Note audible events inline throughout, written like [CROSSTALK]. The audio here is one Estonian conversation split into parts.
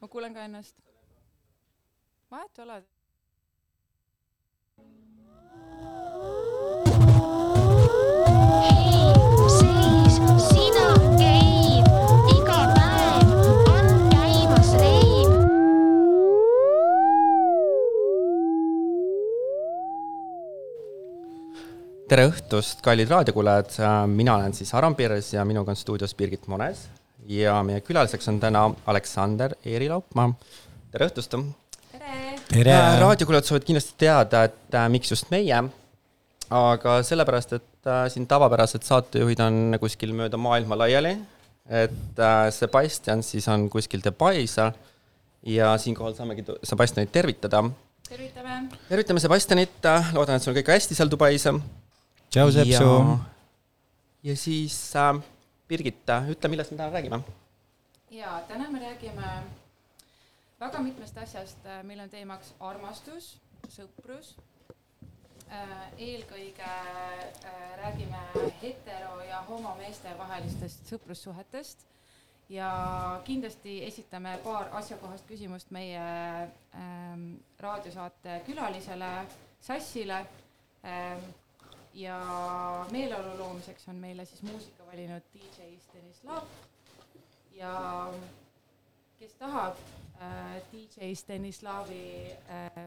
ma kuulen ka ennast. vahet ei ole. siis sina käib iga päev on käimas reim. tere õhtust, kallid raadiokuulajad, mina olen siis Aram Pires ja minuga on stuudios Birgit Mones ja meie külaliseks on täna Aleksander Eerilaupmaa. tere õhtust. tere. tere. raadiokuulajad soovivad kindlasti teada, et äh, miks just meie, aga sellepärast, et äh, siin tavapärased saatejuhid on kuskil mööda maailma laiali, et äh, Sebastian siis on kuskil Dubais ja siinkohal saamegi Sebastianit tervitada. tervitame. tervitame Sebastianit, loodan, et sul on kõik hästi seal Dubais tšau, Sepsu. ja siis äh, Birgit, ütle, millest me täna räägime? ja täna me räägime väga mitmest asjast, meil on teemaks armastus, sõprus. eelkõige äh, räägime hetero ja homomeeste vahelistest sõprussuhetest ja kindlasti esitame paar asjakohast küsimust meie ähm, raadiosaate külalisele Sassile ähm, ja meeleolu loomiseks on meile siis muusika valinud DJ Stenislav ja kes tahab äh, DJ Stenislavi äh,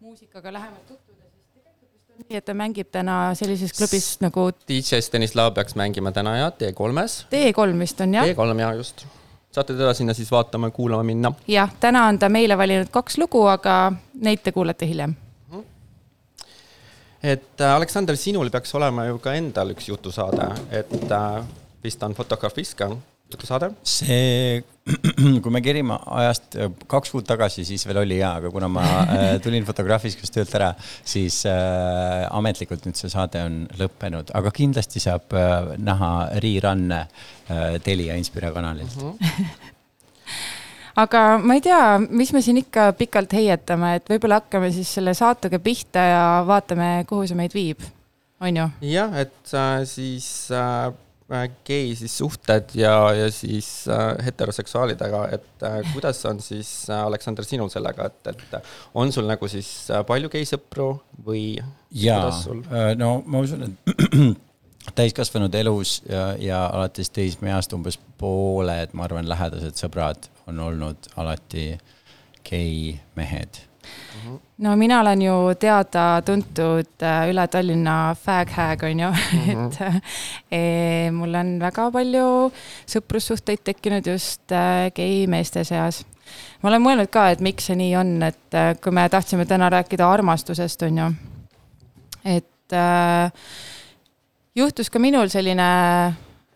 muusikaga lähemalt tutvuda, siis tegelikult vist on nii, et ta mängib täna sellises klubis nagu DJ Stenislav peaks mängima täna ja T3-s. T3 vist on jah? T3 ja just. saate teda sinna siis vaatama ja kuulama minna. jah, täna on ta meile valinud kaks lugu, aga neid te kuulete hiljem. Et äh, Aleksander, sinul peaks olema ju ka endal üks jutusaade, et äh, vist on Fotografiska jutusaade. see, [CLEARS THROAT] kui me kerime ajast äh, kaks kuud tagasi, siis veel oli hea, aga kuna ma äh, tulin Fotograafiskast töölt ära, siis äh, ametlikult nüüd see saade on lõppenud, aga kindlasti saab äh, näha rerun'e äh, Telia Inspira kanalilt mm. -hmm. Aga ma ei tea, mis me siin ikka pikalt heietame, et võib-olla hakkame siis selle saatega pihta ja vaatame, kuhu see meid viib, on ju? jah, et äh, siis äh, äh, gei siis suhted ja, ja siis äh, heteroseksuaalidega, et äh, kuidas on siis äh, Aleksander sinul sellega, et, et on sul nagu siis äh, palju geisõpru või ja kuidas sul? no ma usun, et [CLEARS THROAT] täiskasvanud elus ja, ja alates teismeeast umbes pooled, ma arvan, lähedased sõbrad on olnud alati gei mehed. no mina olen ju teada-tuntud äh, üle Tallinna fag-hag on ju mm, -hmm. et e, mul on väga palju sõprussuhteid tekkinud just äh, gei meeste seas. ma olen mõelnud ka, et miks see nii on, et äh, kui me tahtsime täna rääkida armastusest, on ju, et äh, juhtus ka minul selline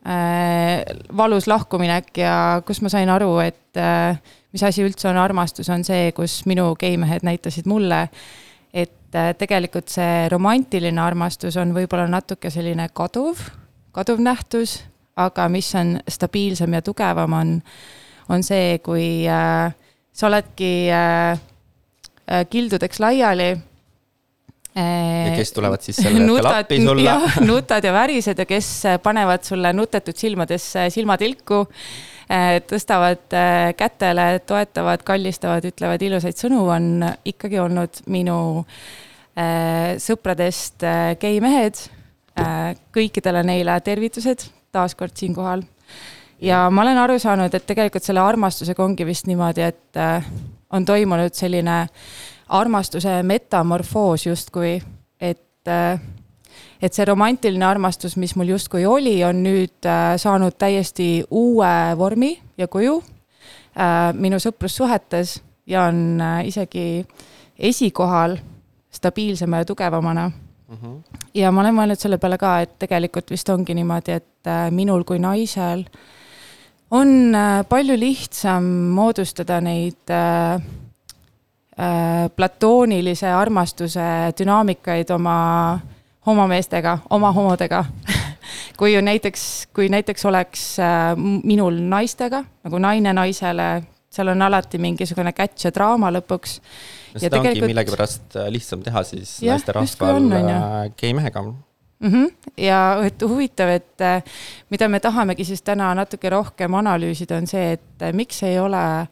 äh, valus lahkuminek ja kus ma sain aru, et äh, mis asi üldse on armastus, on see, kus minu geimehed näitasid mulle, et äh, tegelikult see romantiline armastus on võib-olla natuke selline kaduv, kaduv nähtus, aga mis on stabiilsem ja tugevam, on, on see, kui äh, sa oledki äh, äh, kildudeks laiali ja äh, kes tulevad siis sel hetkel appi sulle? [LAUGHS] nutad ja värised ja kes panevad sulle nutetud silmadesse silmatilku, tõstavad äh, kätele, toetavad, kallistavad, ütlevad ilusaid sõnu, on ikkagi olnud minu äh, sõpradest äh, gei mehed. kõikidele neile tervitused taaskord siinkohal. ja ma olen aru saanud, et tegelikult selle armastusega ongi vist niimoodi, et äh, on toimunud selline armastuse metamorfoos justkui, et äh, et see romantiline armastus, mis mul justkui oli, on nüüd äh, saanud täiesti uue vormi ja kuju äh, minu sõprussuhetes ja on isegi esikohal stabiilsema ja tugevamana. ja ma olen mõelnud selle peale ka, et tegelikult vist ongi niimoodi, et minul kui naisel on palju lihtsam moodustada neid äh, platoonilise armastuse dünaamikaid oma homomeestega, oma homodega. [LAUGHS] kui ju näiteks, kui näiteks oleks äh, minul naistega nagu naine naisele, seal on alati mingisugune catch ja draama lõpuks. no seda ongi millegipärast äh, lihtsam teha siis naisterahval äh, gei mehega. mm. -hmm. ja et huvitav, et äh, mida me tahamegi siis täna natuke rohkem analüüsida, on see, et äh, miks ei ole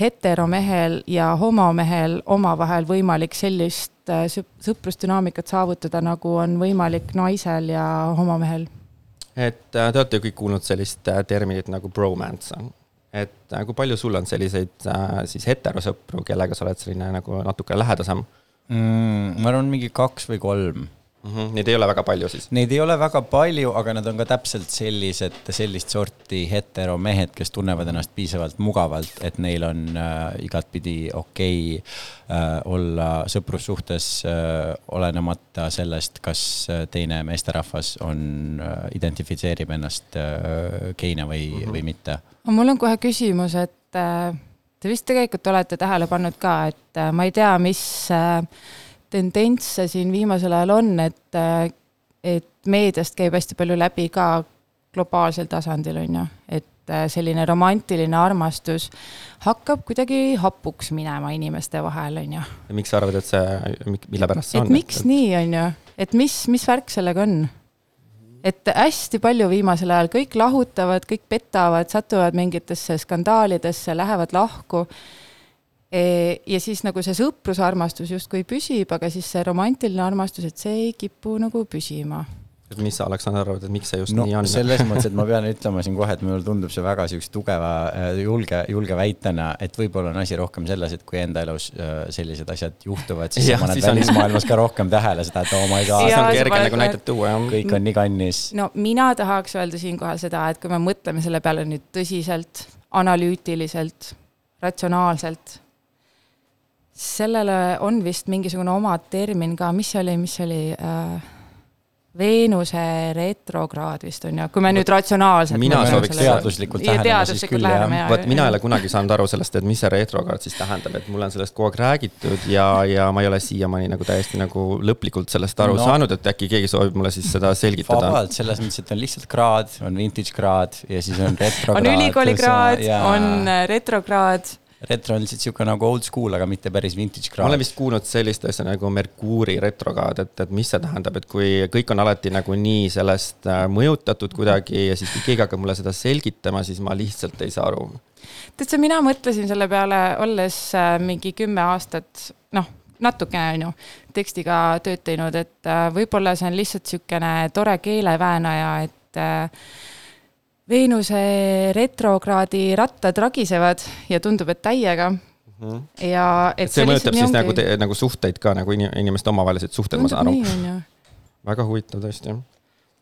heteromehel ja homomehel omavahel võimalik sellist äh, sõp- sõprusdünaamikat saavutada, nagu on võimalik naisel ja homomehel? et äh, te olete ju kõik kuulnud sellist äh, terminit nagu bromance. et kui palju sul on selliseid siis heterosõpru, kellega sa oled selline nagu natuke lähedasem mm,? ma arvan, mingi kaks või kolm mm? -hmm. Neid ei ole väga palju siis? Neid ei ole väga palju, aga nad on ka täpselt sellised, sellist sorti heteromehed, kes tunnevad ennast piisavalt mugavalt, et neil on äh, igatpidi okei okay, äh, olla sõprussuhtes äh, olenemata sellest, kas äh, teine meesterahvas on äh,, identifitseerib ennast äh, geina või mm, -hmm. või mitte. mul on kohe küsimus, et äh, te vist tegelikult olete tähele pannud ka, et äh, ma ei tea, mis äh, tendents see siin viimasel ajal on, et, et meediast käib hästi palju läbi ka globaalsel tasandil, on ju, et selline romantiline armastus hakkab kuidagi hapuks minema inimeste vahel, on ju. miks sa arvad, et see, mille pärast see et on? miks et... nii, on ju, et mis, mis värk sellega on? et hästi palju viimasel ajal kõik lahutavad, kõik petavad, satuvad mingitesse skandaalidesse, lähevad lahku ja siis nagu see sõprusarmastus justkui püsib, aga siis see romantiline armastus, et see ei kipu nagu püsima. et mis sa, Aleksander, arvad, et miks see just no, nii on? selles mõttes, et ma pean ütlema siin kohe, et mulle tundub see väga siukse tugeva, äh, julge, julge väitena, et võib-olla on asi rohkem selles, et kui enda elus äh, sellised asjad juhtuvad, siis paned siis on- välismaailmas ka rohkem tähele seda, et oh my siis god, Jaa, on kerge nagu näidet tuua, jah. kõik on nii kannis. no mina tahaks öelda siinkohal seda, et kui me mõtleme selle peale nüüd tõsiselt, analüütiliselt, ratsionaalselt, sellele on vist mingisugune oma termin ka, mis see oli, mis see oli äh, Veenuse retrokraad vist on ju, kui me nüüd ratsionaalselt Mina sooviks teaduslikult Ja läheneda siis teaduslikult küll, jah. vot mina ei ole kunagi saanud aru sellest, et mis see retrokraad siis tähendab, et mulle on sellest kogu aeg räägitud ja, ja ma ei ole siiamaani nagu täiesti nagu lõplikult sellest aru No. saanud, et äkki keegi soovib mulle siis seda selgitada. vabalt, selles mõttes, et on lihtsalt kraad, on vintage kraad ja siis on [LAUGHS] retrokraad. on ülikoolikraad, on äh, retrokraad retro on lihtsalt sihuke nagu old school, aga mitte päris vintage ma kraad. olen vist kuulnud sellist asja nagu Merkuuri retrokraad, et, et mis see tähendab, et kui kõik on alati nagu nii sellest äh, mõjutatud kuidagi ja siis kui keegi hakkab mulle seda selgitama, siis ma lihtsalt ei saa aru. tead sa, mina mõtlesin selle peale, olles äh, mingi kümme aastat, noh, natukene on ju, tekstiga tööd teinud, et äh, võib-olla see on lihtsalt niisugune tore keeleväänaja, et äh, Veenuse retrokraadi rattad ragisevad ja tundub, et täiega. ja et see mõjutab siis nagu, nagu suhteid ka nagu inim- inimeste omavahelised suhted, ma saan aru. väga huvitav tõesti, jah.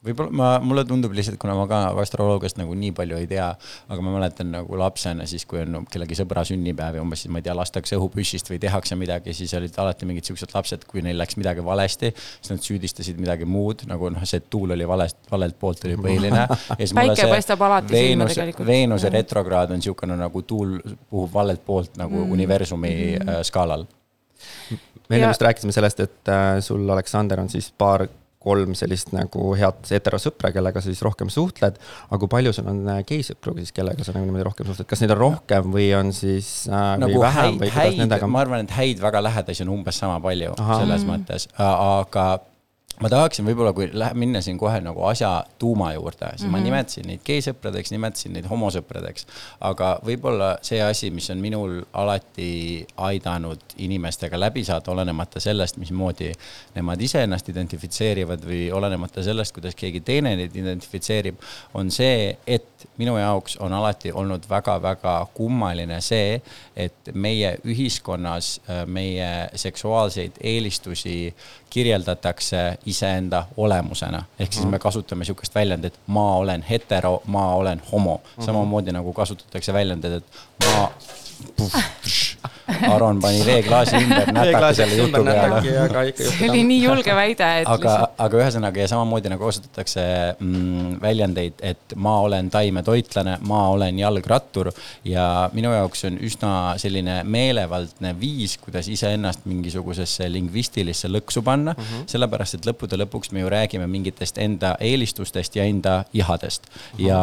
Võib-olla ma, mulle tundub lihtsalt, kuna ma ka astroloogiast nagu nii palju ei tea, aga ma mäletan nagu lapsena siis, kui on kellegi sõbra sünnipäev ja umbes siis ma ei tea, lastakse õhupüssist või tehakse midagi, siis olid alati mingid siuksed lapsed, kui neil läks midagi valesti, siis nad süüdistasid midagi muud, nagu noh, see et tuul oli valest, valelt poolt oli põhiline. [LAUGHS] Päike paistab alati silma tegelikult. Veenuse retrokraad on niisugune nagu tuul puhub valelt poolt nagu mm. universumi mm -hmm. skaalal. me enne vist rääkisime sellest, et äh, sul, Aleksander, on siis paar kolm sellist nagu head heterosõpra, kellega sa siis rohkem suhtled, aga kui palju sul on äh, geisõpru siis, kellega sa nagu niimoodi rohkem suhtled, kas neid on rohkem või on siis äh, nagu või vähem häid, või kuidas häid, nendega ma arvan, et häid väga lähedasi on umbes sama palju Aha. Selles mõttes, aga ma tahaksin võib-olla, kui lähe- minna siin kohe nagu asja tuuma juurde, siis mm -hmm. ma nimetasin neid geisõpradeks, nimetasin neid homosõpradeks. aga võib-olla see asi, mis on minul alati aidanud inimestega läbi saada, olenemata sellest, mismoodi nemad ise ennast identifitseerivad või olenemata sellest, kuidas keegi teine neid identifitseerib, on see, et minu jaoks on alati olnud väga-väga kummaline see, et meie ühiskonnas äh, meie seksuaalseid eelistusi kirjeldatakse iseenda olemusena. ehk siis me kasutame sihukest väljendit, ma olen hetero, ma olen homo. samamoodi nagu kasutatakse väljendit, et ma. [LAUGHS] Aron pani veeklaasi ümber nätaka selle jutu peale see oli nii julge väide, et aga aga ühesõnaga ja samamoodi nagu kasutatakse mm, väljendeid, et ma olen taimetoitlane, ma olen jalgrattur ja minu jaoks on üsna selline meelevaldne viis, kuidas iseennast mingisugusesse lingvistilisse lõksu panna mm. -hmm. sellepärast, et lõppude lõpuks me ju räägime mingitest enda eelistustest ja enda ihadest mm. -hmm. ja,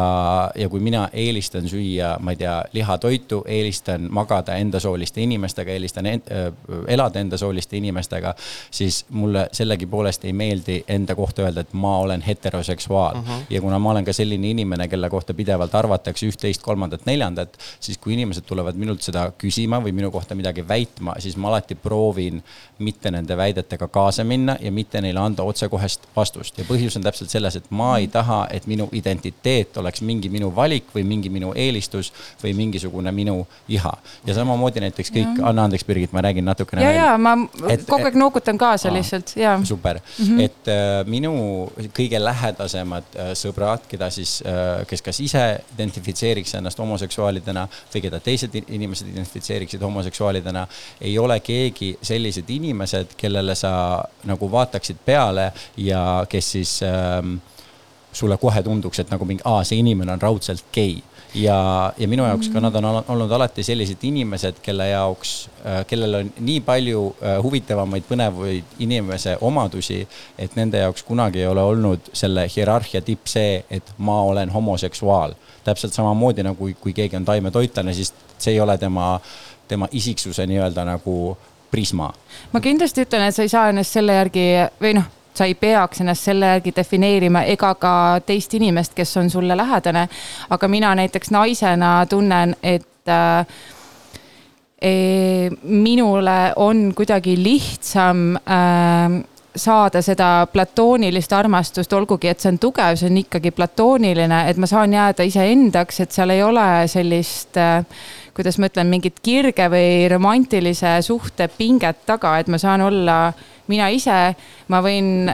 ja kui mina eelistan süüa, ma ei tea, lihatoitu, eelistan magada endasooliste inimestega inimestega, eelistan en, äh, elada endasooliste inimestega, siis mulle sellegipoolest ei meeldi enda kohta öelda, et ma olen heteroseksuaal uh. -huh. ja kuna ma olen ka selline inimene, kelle kohta pidevalt arvatakse üht-teist, kolmandat, neljandat, siis kui inimesed tulevad minult seda küsima või minu kohta midagi väitma, siis ma alati proovin mitte nende väidetega kaasa minna ja mitte neile anda otsekohest vastust. ja põhjus on täpselt selles, et ma ei taha, et minu identiteet oleks mingi minu valik või mingi minu eelistus või mingisugune minu iha. ja samamoodi näiteks kõik, anna andeks, Birgit, ma räägin natukene. ja, ja ma et, kogu aeg noogutan kaasa aa, lihtsalt, ja. super mm, -hmm. et äh, minu kõige lähedasemad äh, sõbrad, keda siis äh,, kes kas ise identifitseeriks ennast homoseksuaalidena või keda teised inimesed identifitseeriksid homoseksuaalidena, ei ole keegi sellised inimesed, kellele sa nagu vaataksid peale ja kes siis ähm, sulle kohe tunduks, et nagu mingi, aa, see inimene on raudselt gei ja, ja minu jaoks ka nad on olnud alati sellised inimesed, kelle jaoks, äh, kellel on nii palju äh, huvitavamaid, põnevaid inimese omadusi, et nende jaoks kunagi ei ole olnud selle hierarhia tipp see, et ma olen homoseksuaal. täpselt samamoodi nagu kui, kui keegi on taimetoitlane, siis see ei ole tema, tema isiksuse nii-öelda nagu prisma. ma kindlasti ütlen, et sa ei saa ennast selle järgi või noh sa ei peaks ennast selle järgi defineerima ega ka teist inimest, kes on sulle lähedane. aga mina näiteks naisena tunnen, et äh, e, minule on kuidagi lihtsam äh, saada seda platoonilist armastust, olgugi et see on tugev, see on ikkagi platooniline, et ma saan jääda iseendaks, et seal ei ole sellist äh, kuidas ma ütlen, mingit kirge või romantilise suhte pinget taga, et ma saan olla mina ise, ma võin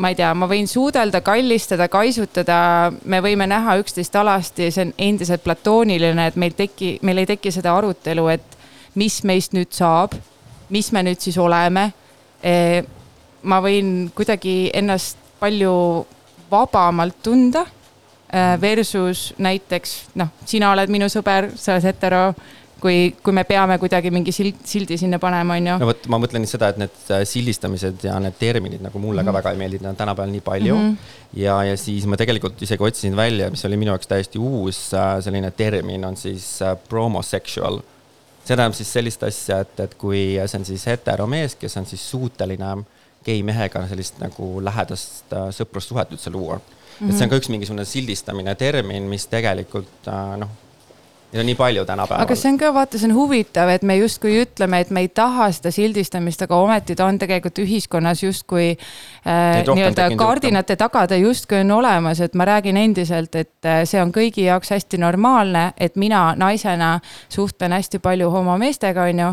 ma ei tea, ma võin suudelda, kallistada, kaisutada, me võime näha üksteist alasti, see on endiselt platooniline, et meil teki, meil ei teki seda arutelu, et mis meist nüüd saab, mis me nüüd siis oleme. E, ma võin kuidagi ennast palju vabamalt tunda e, versus näiteks noh, sina oled minu sõber, sa oled hetero kui, kui me peame kuidagi mingi sild, sildi sinna panema, on ju. no vot, ma mõtlen seda, et need äh, sildistamised ja need terminid nagu mulle mm -hmm. ka mhm. väga ei meeldi, neid on tänapäeval nii palju mm. -hmm. ja, ja siis ma tegelikult isegi otsisin välja, mis oli minu jaoks täiesti uus äh, selline termin, on siis äh, promosexual. see tähendab siis sellist asja, et, et kui see on siis heteromees, kes on siis suuteline gei mehega sellist nagu lähedast sõprussuhet üldse luua et see on ka üks mingisugune sildistamine termin, mis tegelikult noh Neid on nii palju tänapäeval. aga see on ka, vaata, see on huvitav, et me justkui ütleme, et me ei taha seda sildistamist, aga ometi ta on tegelikult ühiskonnas justkui äh, nii-öelda kardinate taga ta justkui on olemas, et ma räägin endiselt, et äh, see on kõigi jaoks hästi normaalne, et mina naisena suhtlen hästi palju homomeestega, on ju.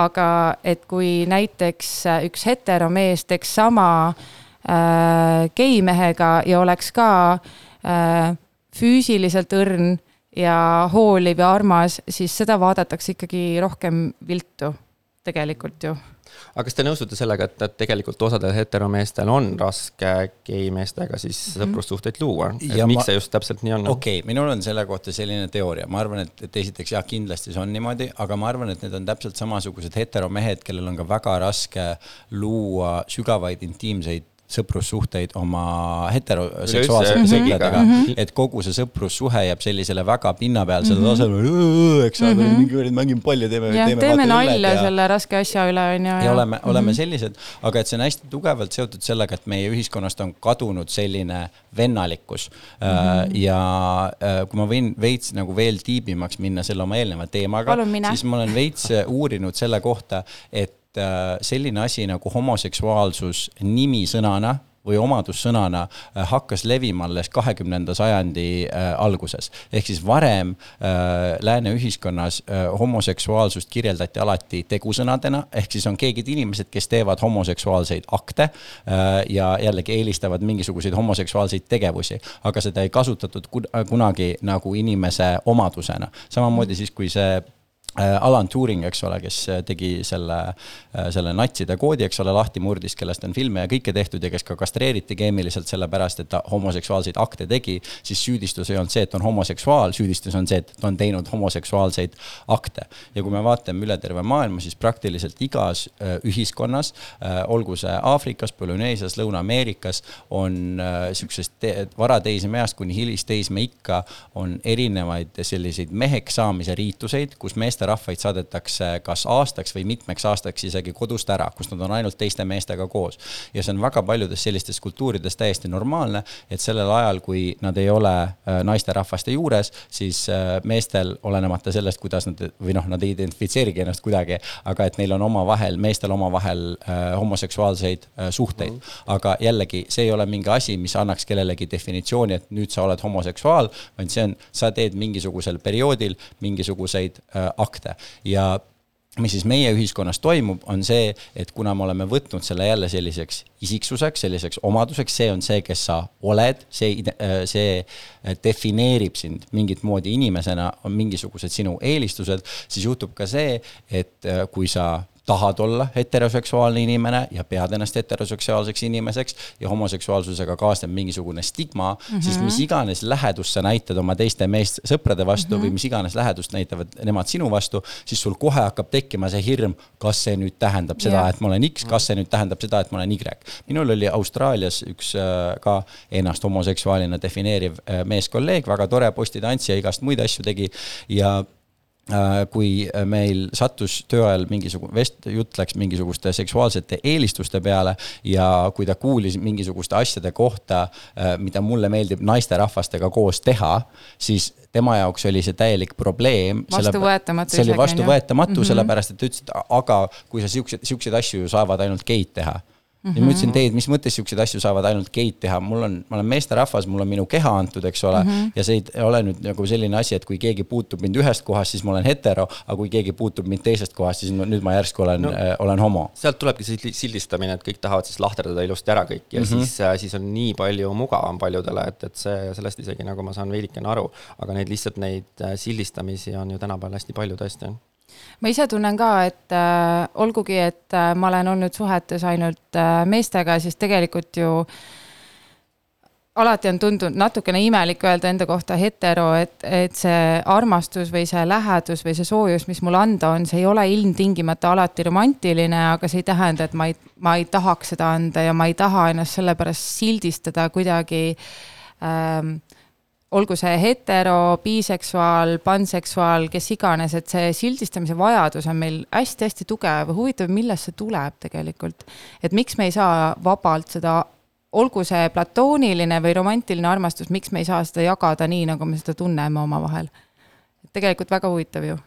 aga et kui näiteks üks heteromees teeks sama äh, geimehega ja oleks ka äh, füüsiliselt õrn ja hooliv ja armas, siis seda vaadatakse ikkagi rohkem viltu tegelikult ju aga kas te nõustute sellega, et, et tegelikult osadel heteromeestel on raske geimeestega siis mm -hmm. sõprussuhteid luua, et ja miks ma... see just täpselt nii on? okei okay,, minul on selle kohta selline teooria, ma arvan, et, et esiteks jah, kindlasti see on niimoodi, aga ma arvan, et need on täpselt samasugused heteromehed, kellel on ka väga raske luua sügavaid intiimseid sõprussuhteid oma heteroseksuaalsete sõpradega mm, -hmm. et kogu see sõprussuhe jääb sellisele väga pinnapealsele mm -hmm. tasemele, eks ole mm -hmm., mingi kuradi mängime palli, teeme, teeme, teeme nalja ja... selle raske asja üle, on ju. ja oleme mm, -hmm. oleme sellised, aga et see on hästi tugevalt seotud sellega, et meie ühiskonnast on kadunud selline vennalikkus mm. -hmm. ja äh, kui ma võin veits nagu veel tiibimaks minna selle oma eelneva teemaga, siis ma olen veits uurinud selle kohta, et Äh, selline asi nagu homoseksuaalsus nimisõnana või omadussõnana äh, hakkas levima alles kahekümnenda sajandi äh, alguses. ehk siis varem lääne ühiskonnas homoseksuaalsust kirjeldati alati tegusõnadena, ehk siis on keegi inimesed, kes teevad homoseksuaalseid akte ja jällegi eelistavad mingisuguseid homoseksuaalseid tegevusi, aga seda ei kasutatud kunagi nagu inimese omadusena. samamoodi siis, kui see Alan Turing, eks ole, kes äh, tegi selle, äh, selle natside koodi, eks ole, lahti murdis, kellest on filme ja kõike tehtud ja kes ka kastreeriti keemiliselt sellepärast, et ta homoseksuaalseid akte tegi, siis süüdistus ei olnud see, et on homoseksuaal, süüdistus on see, et ta on teinud homoseksuaalseid akte. ja kui me vaatame üle terve maailma, siis praktiliselt igas ühiskonnas, olgu see Aafrikas, Polüneesias, Lõuna-Ameerikas, on sihukesest varateismeeast kuni hilisteismeikka on erinevaid selliseid meheks saamise riituseid, kus meestel naisterahvaid saadetakse kas aastaks või mitmeks aastaks isegi kodust ära, kus nad on ainult teiste meestega koos. ja see on väga paljudes sellistes kultuurides täiesti normaalne, et sellel ajal, kui nad ei ole äh, naisterahvaste juures, siis äh, meestel, olenemata sellest, kuidas nad või noh, nad ei identifitseerigi ennast kuidagi, aga et neil on omavahel, meestel omavahel äh, homoseksuaalseid suhteid. -hmm. aga jällegi, see ei ole mingi asi, mis annaks kellelegi definitsiooni, et nüüd sa oled homoseksuaal, vaid see on, sa teed mingisugusel perioodil mingisuguseid äh, akte ja mis siis meie ühiskonnas toimub, on see, et kuna me oleme võtnud selle jälle selliseks isiksuseks, selliseks omaduseks, see on see, kes sa oled, see, see defineerib sind mingit moodi inimesena, on mingisugused sinu eelistused, siis juhtub ka see, et kui sa tahad olla heteroseksuaalne inimene ja pead ennast heteroseksuaalseks inimeseks ja homoseksuaalsusega kaasneb mingisugune stigma mm, -hmm. siis mis iganes lähedust sa näitad oma teiste meest sõprade vastu mm -hmm. või mis iganes lähedust näitavad nemad sinu vastu, siis sul kohe hakkab tekkima see hirm, kas see nüüd tähendab seda yeah., et ma olen X, kas see nüüd tähendab seda, et ma olen Y. minul oli Austraalias üks äh, ka ennast homoseksuaalina defineeriv äh, meeskolleeg, väga tore postitantsija, igast muid asju tegi ja kui meil sattus töö ajal mingisugune vest-, jutt läks mingisuguste seksuaalsete eelistuste peale ja kui ta kuulis mingisuguste asjade kohta, äh, mida mulle meeldib naisterahvastega koos teha, siis tema jaoks oli see täielik probleem. vastuvõetamatu. see oli vastuvõetamatu mm -hmm. sellepärast, et ta ütles, et aga kui sa siukseid, siukseid asju ju saavad ainult geid teha Mm -hmm. ja ma ütlesin, teed, mis mõttes siukseid asju saavad ainult geid teha, mul on, ma olen meesterahvas, mul on minu keha antud, eks ole mm. -hmm. ja see ei ole nüüd nagu selline asi, et kui keegi puutub mind ühest kohast, siis ma olen hetero, aga kui keegi puutub mind teisest kohast, siis ma, nüüd ma järsku olen no,, äh, olen homo. sealt tulebki see sildistamine, et kõik tahavad siis lahterdada ilusti ära kõik ja mm -hmm. siis äh,, siis on nii palju mugavam paljudele, et, et see, sellest isegi nagu ma saan veidikene aru. aga neid lihtsalt neid äh, sildistamisi on ju tänapäeval hästi palju tõesti ma ise tunnen ka, et äh, olgugi, et äh, ma olen olnud suhetes ainult äh, meestega, siis tegelikult ju alati on tundunud natukene imelik öelda enda kohta hetero, et, et see armastus või see lähedus või see soojus, mis mul anda on, see ei ole ilmtingimata alati romantiline, aga see ei tähenda, et ma ei, ma ei tahaks seda anda ja ma ei taha ennast sellepärast sildistada kuidagi ähm, olgu see hetero, biseksuaal, panseksuaal, kes iganes, et see sildistamise vajadus on meil hästi-hästi tugev, huvitav, millest see tuleb tegelikult. et miks me ei saa vabalt seda, olgu see platooniline või romantiline armastus, miks me ei saa seda jagada nii, nagu me seda tunneme omavahel. tegelikult väga huvitav ju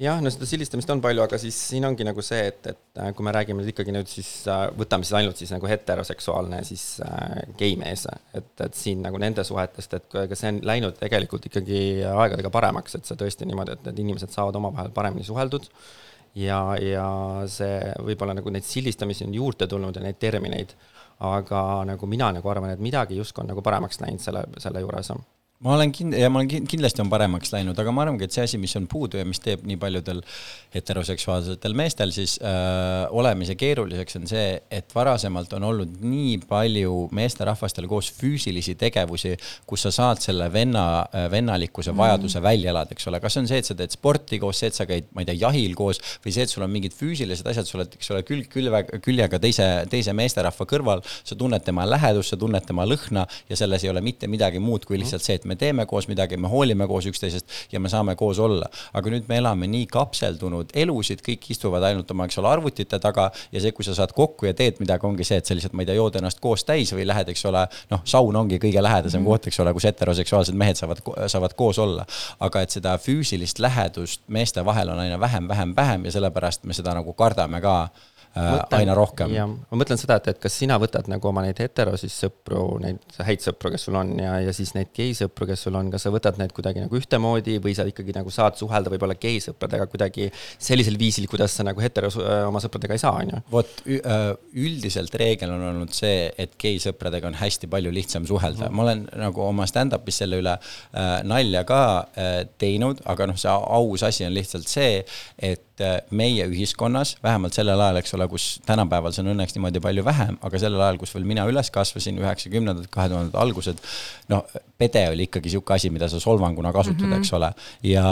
jah, no seda sildistamist on palju, aga siis siin ongi nagu see, et, et äh, kui me räägime ikkagi nüüd siis, äh, võtame siis ainult siis nagu heteroseksuaalne siis äh, geimees, et, et siin nagu nende suhetest, et ka see on läinud tegelikult ikkagi aegadega paremaks, et see tõesti niimoodi, et need inimesed saavad omavahel paremini suheldud. Ja, ja see võib-olla nagu neid sildistamisi on juurde tulnud ja neid termineid, aga nagu mina nagu arvan, et midagi justkui on nagu paremaks läinud selle, selle juures ma olen kind- ja ma olen kindlasti on paremaks läinud, aga ma arvangi, et see asi, mis on puudu ja mis teeb nii paljudel heteroseksuaalsetel meestel siis äh, olemise keeruliseks, on see, et varasemalt on olnud nii palju meesterahvastel koos füüsilisi tegevusi, kus sa saad selle venna äh,, vennalikkuse vajaduse mm. välja elada, eks ole, kas on see, et sa teed sporti koos, see, et sa käid, ma ei tea, jahil koos või see, et sul on mingid füüsilised asjad, sa oled, eks ole, külg külve, küljega teise, teise meesterahva kõrval, sa tunned tema lähedust, sa tunned tema lõhna ja selles ei ole mitte midagi muud kui lihtsalt see, et me teeme koos midagi, me hoolime koos üksteisest ja me saame koos olla. aga nüüd me elame nii kapseldunud elusid, kõik istuvad ainult oma, eks ole, arvutite taga ja see, kui sa saad kokku ja teed midagi, ongi see, et sa lihtsalt, ma ei tea, jood ennast koos täis või lähed, eks ole, noh, saun ongi kõige lähedasem mm -hmm. koht, eks ole, kus heteroseksuaalsed mehed saavad, saavad koos olla. aga et seda füüsilist lähedust meeste vahel on aina vähem, vähem, vähem ja sellepärast me seda nagu kardame ka mõtlen, aina rohkem. ma mõtlen seda, et, et kas sina võtad nagu oma neid hetero siis sõpru, neid häid sõpru, kes sul on ja, ja siis neid geisõpru, kes sul on, kas sa võtad need kuidagi nagu ühtemoodi või sa ikkagi nagu saad suhelda võib-olla geisõpradega kuidagi sellisel viisil, kuidas sa nagu hetero äh, oma sõpradega ei saa, on ju? vot äh, üldiselt reegel on olnud see, et geisõpradega on hästi palju lihtsam suhelda mm, ma olen nagu oma stand-up'is selle üle äh, nalja ka äh, teinud, aga noh, see aus asi on lihtsalt see, et meie ühiskonnas, vähemalt sellel ajal, eks ole, kus tänapäeval see on õnneks niimoodi palju vähem, aga sellel ajal, kus veel mina üles kasvasin, üheksakümnendad, kahe tuhandete algused, no pede oli ikkagi sihuke asi, mida sa solvanguna kasutad mm, -hmm. eks ole, ja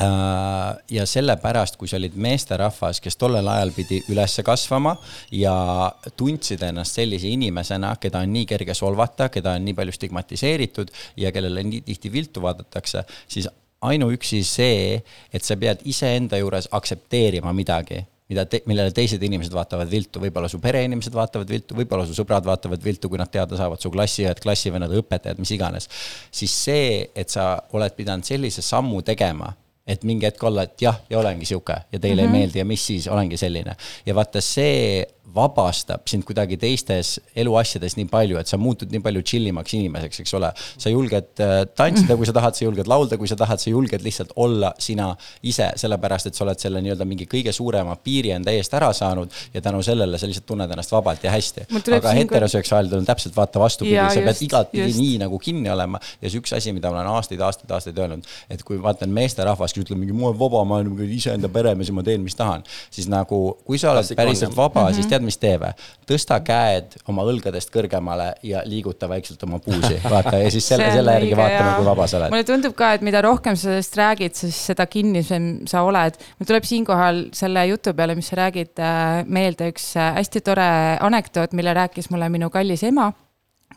äh, ja sellepärast, kui sa olid meesterahvas, kes tollel ajal pidi üles kasvama ja tundsid ennast sellise inimesena, keda on nii kerge solvata, keda on nii palju stigmatiseeritud ja kellele nii tihti viltu vaadatakse, siis ainuüksi see, et sa pead iseenda juures aktsepteerima midagi mida te, millele teised inimesed vaatavad viltu, võib-olla su pereinimesed vaatavad viltu, võib-olla su sõbrad vaatavad viltu, kui nad teada saavad, su klassiõed, klassivennad, õpetajad, mis iganes. siis see, et sa oled pidanud sellise sammu tegema, et mingi hetk olla, et jah, ja olengi sihuke ja teile mm -hmm. ei meeldi ja mis siis, olengi selline. ja vaata, see vabastab sind kuidagi teistes eluasjades nii palju, et sa muutud nii palju chill imaks inimeseks, eks ole. sa julged äh, tantsida, kui sa tahad, sa julged laulda, kui sa tahad, sa julged lihtsalt olla sina ise, sellepärast et sa oled selle nii-öelda mingi kõige suurema piiri enda eest ära saanud ja tänu sellele sa lihtsalt tunned ennast vabalt ja hästi. aga heteroseksuaalidel on täpselt vaata vastupidi, sa pead igatpidi nii nagu kinni olema ja see üks asi, mida ma olen aastaid, aastaid, aastaid öelnud, et kui vaatan meesterahvast, kes ütleb mingi, ma olen vaba, ma olen iseenda peremees ja ma teen, mis tahan, siis nagu kui sa oled päriselt vaba mm, -hmm. siis tead, mis tee või? tõsta käed oma õlgadest kõrgemale ja liiguta vaikselt oma puusi, vaata ja siis [LAUGHS] selle, selle järgi vaatame, kui vaba sa oled. mulle tundub ka, et mida rohkem sa sellest räägid, siis seda kinnisem sa oled. mul tuleb siinkohal selle jutu peale, mis sa räägid, äh, meelde üks äh, hästi tore anekdoot, mille rääkis mulle minu kallis ema,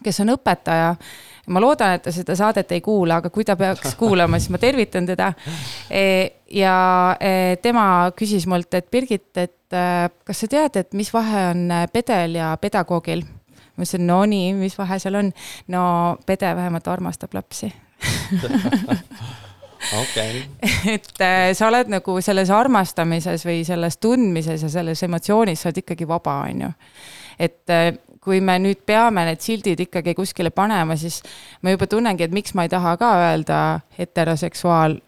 kes on õpetaja ma loodan, et ta seda saadet ei kuula, aga kui ta peaks kuulama, siis ma tervitan teda. E, ja e, tema küsis mult, et Birgit, et e, kas sa tead, et mis vahe on pedel ja pedagoogil? ma ütlesin, no nii, mis vahe seal on? no pede vähemalt armastab lapsi [LAUGHS] okei. et sa oled nagu selles armastamises või selles tundmises ja selles emotsioonis, sa oled ikkagi vaba, on ju. et kui me nüüd peame need sildid ikkagi kuskile panema, siis ma juba tunnengi, et miks ma ei taha ka öelda heteroseksuaal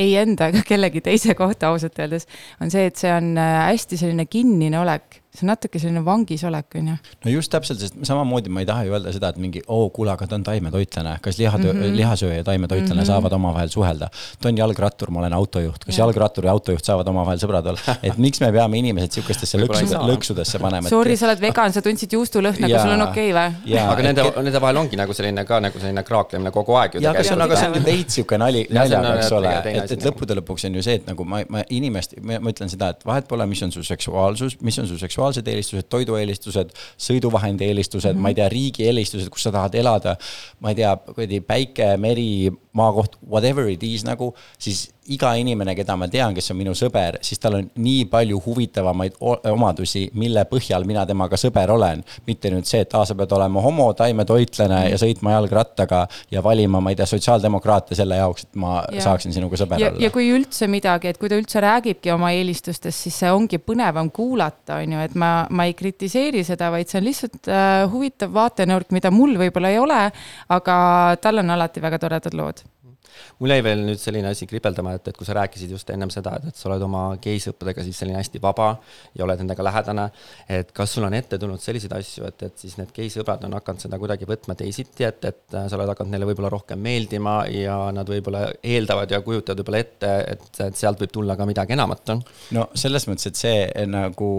ei enda ega kellegi teise kohta ausalt öeldes, on see, et see on äh, hästi selline kinnine olek see on natuke selline vangis olek, on ju. no just täpselt, sest samamoodi ma ei taha ju öelda seda, et mingi oo oh,, kuule, aga ta on taimetoitlane, kas lihatöö mm, -hmm. lihasööja ja taimetoitlane mm -hmm. saavad omavahel suhelda. ta on jalgrattur, ma olen autojuht, kas ja. jalgrattur ja autojuht saavad omavahel sõbrad olla? [LAUGHS] et miks me peame inimesed sihukestesse lõksude, lõksudesse panema? Sorry, sa oled vegan, sa tundsid juustulõhna, kas sul on okei okay, või? aga nende, nende vahel ongi nagu selline ka nagu selline kraaklemine kogu aeg ju. ja, aga see on, aga see on veits sihuke nali, naljaga, eks ole, et, et lõppude lõpuks on ju see, et nagu ma, ma inimest, ma ütlen seda, et vahet pole, mis on su seksuaalsus, mis on su seksuaalsed eelistused toidueelistused, sõiduvahendi eelistused mm, -hmm. ma ei tea, riigi eelistused, kus sa tahad elada. ma ei tea, kuradi päike, meri, maakoht, whatever it is nagu, siis iga inimene, keda ma tean, kes on minu sõber, siis tal on nii palju huvitavamaid omadusi, mille põhjal mina temaga sõber olen. mitte nüüd see, et aa, sa pead olema homo, taimetoitlane ja sõitma jalgrattaga ja valima, ma ei tea, sotsiaaldemokraate selle jaoks, et ma ja. saaksin sinuga sõber ja, olla. ja kui üldse midagi, et kui ta üldse räägibki oma eelistustest, siis see ongi põnevam kuulata, on ju, et ma, ma ei kritiseeri seda, vaid see on lihtsalt äh, huvitav vaatenurk, mida mul võib-olla ei ole, aga tal on alati väga toredad lood mul jäi veel nüüd selline asi kripeldama, et, et kui sa rääkisid just ennem seda, et, et sa oled oma geisõppedega siis selline hästi vaba ja oled nendega lähedane, et kas sul on ette tulnud selliseid asju, et, et siis need geisõbrad on hakanud seda kuidagi võtma teisiti, et, et sa oled hakanud neile võib-olla rohkem meeldima ja nad võib-olla eeldavad ja kujutavad võib-olla ette, et, et sealt võib tulla ka midagi enamat? no selles mõttes, et see nagu,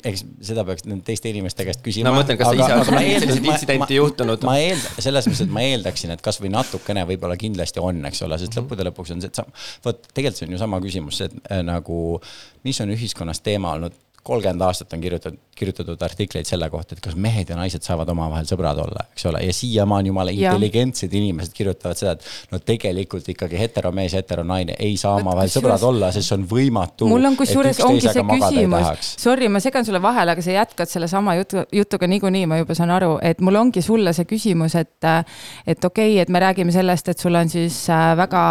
eks seda peaks teiste inimeste käest küsima. no ma mõtlen, kas aga, sa ise oled selliseid intsidente juhtunud? ma eeldan, selles mõttes, et ma eeldaksin, et kasvõi natukene võib-olla kindlasti on, eks ole, sest lõppude lõpuks on see, et sa, vot tegelikult see on ju sama küsimus, see, et äh, nagu mis on ühiskonnas teema olnud kolmkümmend aastat on kirjutatud, kirjutatud artikleid selle kohta, et kas mehed ja naised saavad omavahel sõbrad olla, eks ole, ja siiamaani jumala intelligentsed inimesed kirjutavad seda, et no tegelikult ikkagi heteromees ja heteronaine ei saa omavahel sõbrad olla, sest see on võimatu. mul on kusjuures ongi see küsimus, sorry, ma segan sulle vahele, aga sa jätkad sellesama jutu, jutuga niikuinii, ma juba saan aru, et mul ongi sulle see küsimus, et et okei okay,, et me räägime sellest, et sul on siis äh, väga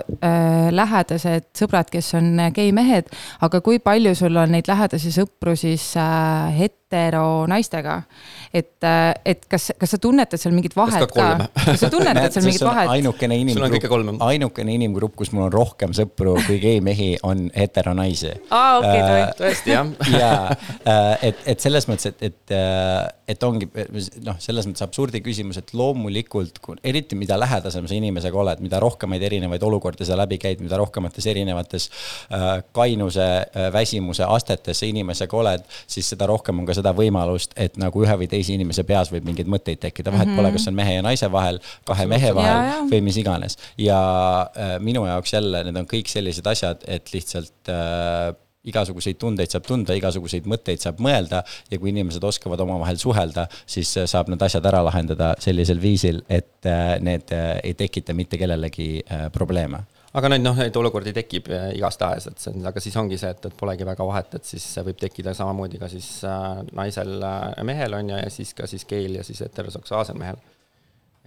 äh, lähedased sõbrad, kes on geimehed, aga kui palju sul on neid lähedasi sõpru siis äh, heteronaistega. et, äh, et kas, kas sa tunnetad seal mingit vahet ka, ka?? kas sa tunnetad [LAUGHS] seal mingit vahet? ainukene inimgrupp, ainukene inimgrupp, kus mul on rohkem sõpru kui gei-mehi, on heteronaisi. aa, okei, äh, tõesti jah. [LAUGHS] ja, et, et selles mõttes, et, et, et ongi noh, selles mõttes absurdi küsimus, et loomulikult, eriti mida lähedasem sa inimesega oled, mida rohkemaid erinevaid olukordi sa läbi käid, mida rohkemates erinevates äh, kainuse äh,, väsimuse astetes sa inimesega oled, siis seda rohkem on ka seda võimalust, et nagu ühe või teise inimese peas võib mingeid mõtteid tekkida, vahet mm -hmm. pole, kas on mehe ja naise vahel, kahe mehe vahel ja, ja. või mis iganes. ja äh, minu jaoks jälle need on kõik sellised asjad, et lihtsalt äh, igasuguseid tundeid saab tunda, igasuguseid mõtteid saab mõelda ja kui inimesed oskavad omavahel suhelda, siis äh, saab need asjad ära lahendada sellisel viisil, et äh, need äh, ei tekita mitte kellelegi probleeme aga neid noh, neid olukordi tekib igastahes, et see on, aga siis ongi see, et, et polegi väga vahet, et siis võib tekkida samamoodi ka siis naisel ja mehel on ju, ja siis ka siis geel ja siis heteroseksuaalsel mehel.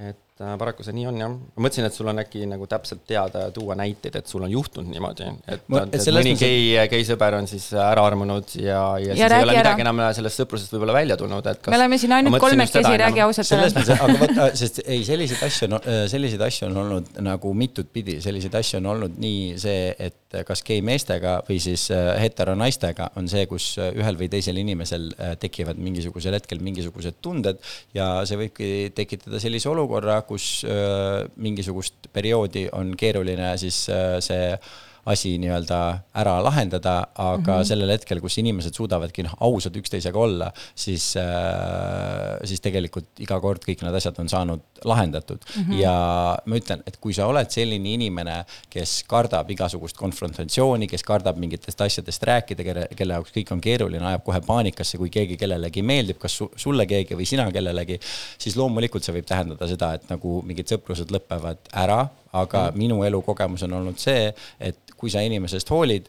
et äh, paraku see nii on jah, ma mõtlesin, et sul on äkki nagu täpselt teada ja tuua näiteid, et sul on juhtunud niimoodi, et, Ma- et, et et selles mõni gei, geisõber on siis ära armunud ja, ja, ja siis ei ole ära. midagi enam sellest sõprusest võib-olla välja tulnud, et kas me oleme siin ainult kolmekesi, räägi ausalt selles ära. mõttes, aga vot, [LAUGHS] sest ei, selliseid asju on, selliseid asju on olnud nagu mitut pidi, selliseid asju on olnud nii see, et kas gei meestega või siis äh, heteronaistega on see, kus äh, ühel või teisel inimesel tekivad mingisugusel hetkel mingisugused tunded ja see võibki tekitada sellise olukorra, kus mingisugust perioodi on keeruline siis see asi nii-öelda ära lahendada, aga mm -hmm. sellel hetkel, kus inimesed suudavadki noh, ausad üksteisega olla, siis äh,, siis tegelikult iga kord kõik need asjad on saanud lahendatud mm. -hmm. ja ma ütlen, et kui sa oled selline inimene, kes kardab igasugust konfrontatsiooni, kes kardab mingitest asjadest rääkida, kelle, kelle jaoks kõik on keeruline, ajab kohe paanikasse, kui keegi kellelegi meeldib, kas su, sulle keegi või sina kellelegi, siis loomulikult see võib tähendada seda, et nagu mingid sõprused lõpevad ära, aga mm. minu elukogemus on olnud see, et kui sa inimesest hoolid,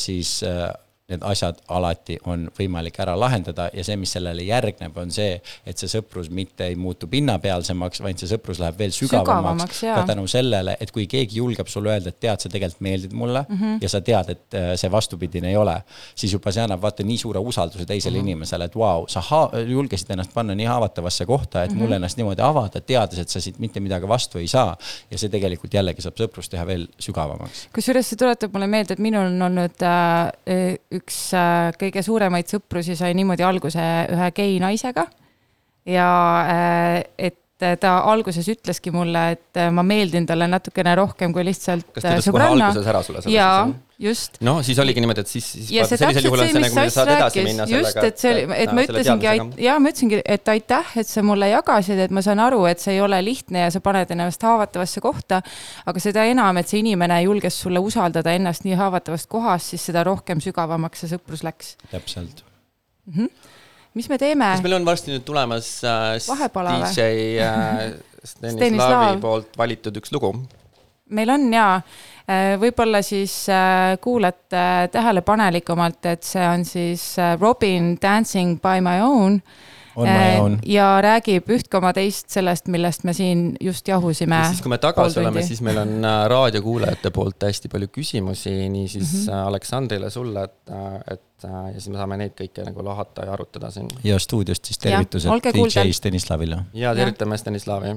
siis äh, need asjad alati on võimalik ära lahendada ja see, mis sellele järgneb, on see, et see sõprus mitte ei muutu pinnapealsemaks, vaid see sõprus läheb veel sügavamaks, Sügavamaks, ka tänu sellele, et kui keegi julgeb sulle öelda, et tead, sa tegelikult meeldid mulle mm Mhm. -hmm. ja sa tead, et äh, see vastupidine ei ole, siis juba see annab vaata nii suure usalduse teisele mm Mhm. -hmm. inimesele, et vau wow,, sa julgesid ennast panna nii haavatavasse kohta, et mm -hmm. Mhm. mulle ennast niimoodi avada, teades, et sa siit mitte midagi vastu ei saa. ja see tegelikult jällegi saab sõprust teha veel sügavamaks. kusjuures see tuletab mulle meelde, et minul on olnud äh, üks äh, kõige suuremaid sõprusi sai niimoodi alguse ühe gei naisega. ja äh, et ta alguses ütleski mulle, et äh, ma meeldin talle natukene rohkem kui lihtsalt kas ta äh, ütles kohe alguses ära sulle jaa just. noh, siis oligi niimoodi, et siis, siis ja see sellisel juhul on see, nagu, Sass saad edasi minna, just, et see oli, et ma ütlesingi, jaa, ma ütlesingi, et aitäh, et sa mulle jagasid, et ma saan aru, et see ei ole lihtne ja sa paned ennast haavatavasse kohta. aga seda enam, et see inimene julges sulle usaldada ennast nii haavatavast kohast, siis seda rohkem sügavamaks see sõprus läks. täpselt. mis me teeme kas? meil on varsti nüüd tulemas äh, Vahepala? DJ äh, [LAUGHS] Stenislav. Stenislavi poolt valitud üks lugu? meil on jaa, võib-olla siis äh, kuulate tähelepanelikumalt, et see on siis äh, Robin Dancing by my own. Ja räägib üht koma teist sellest, millest me siin just jahusime. ja siis, kui me tagasi oleme, siis meil on äh, raadiokuulajate poolt hästi palju küsimusi, niisiis mm -hmm. Aleksandrile, sulle, et, et äh, ja siis me saame neid kõiki nagu lahata ja arutada siin. ja stuudiost siis tervitused. DJ Stenislavile. ja tervitame Stenislavi.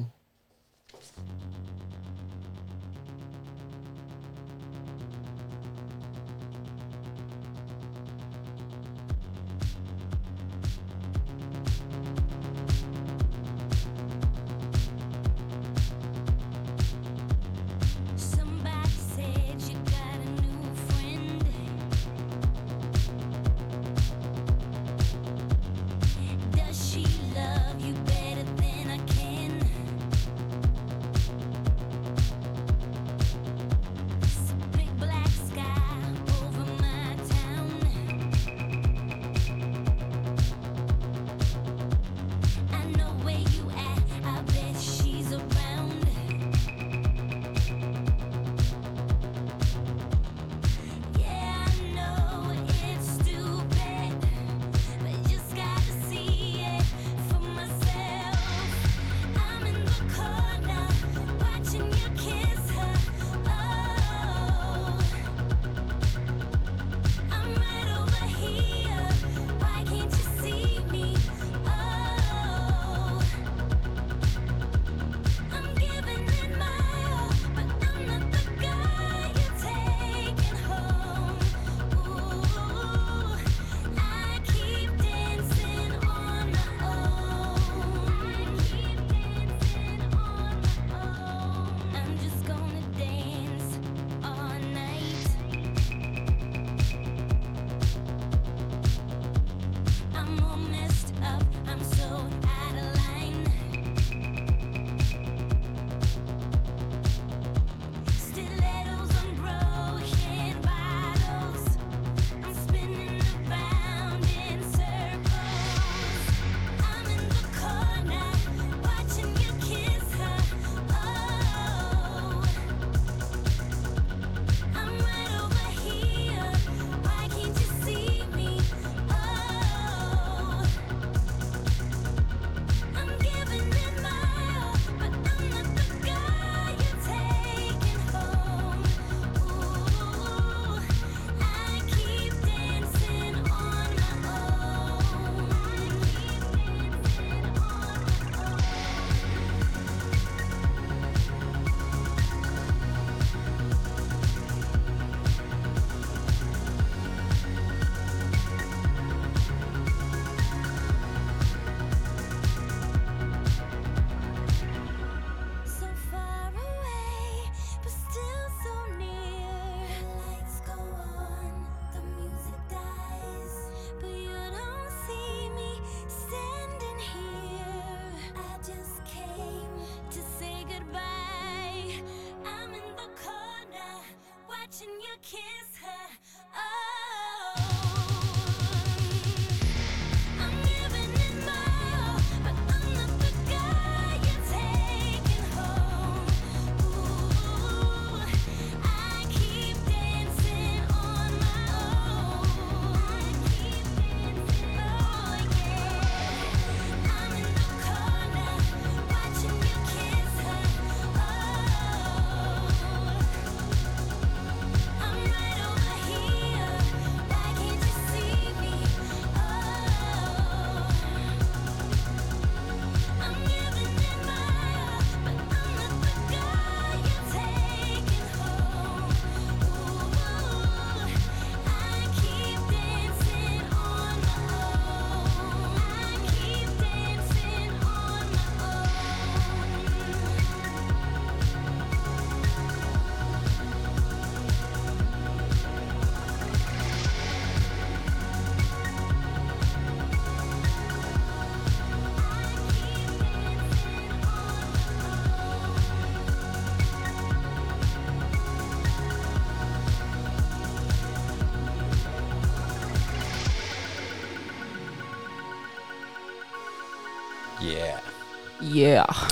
yeah..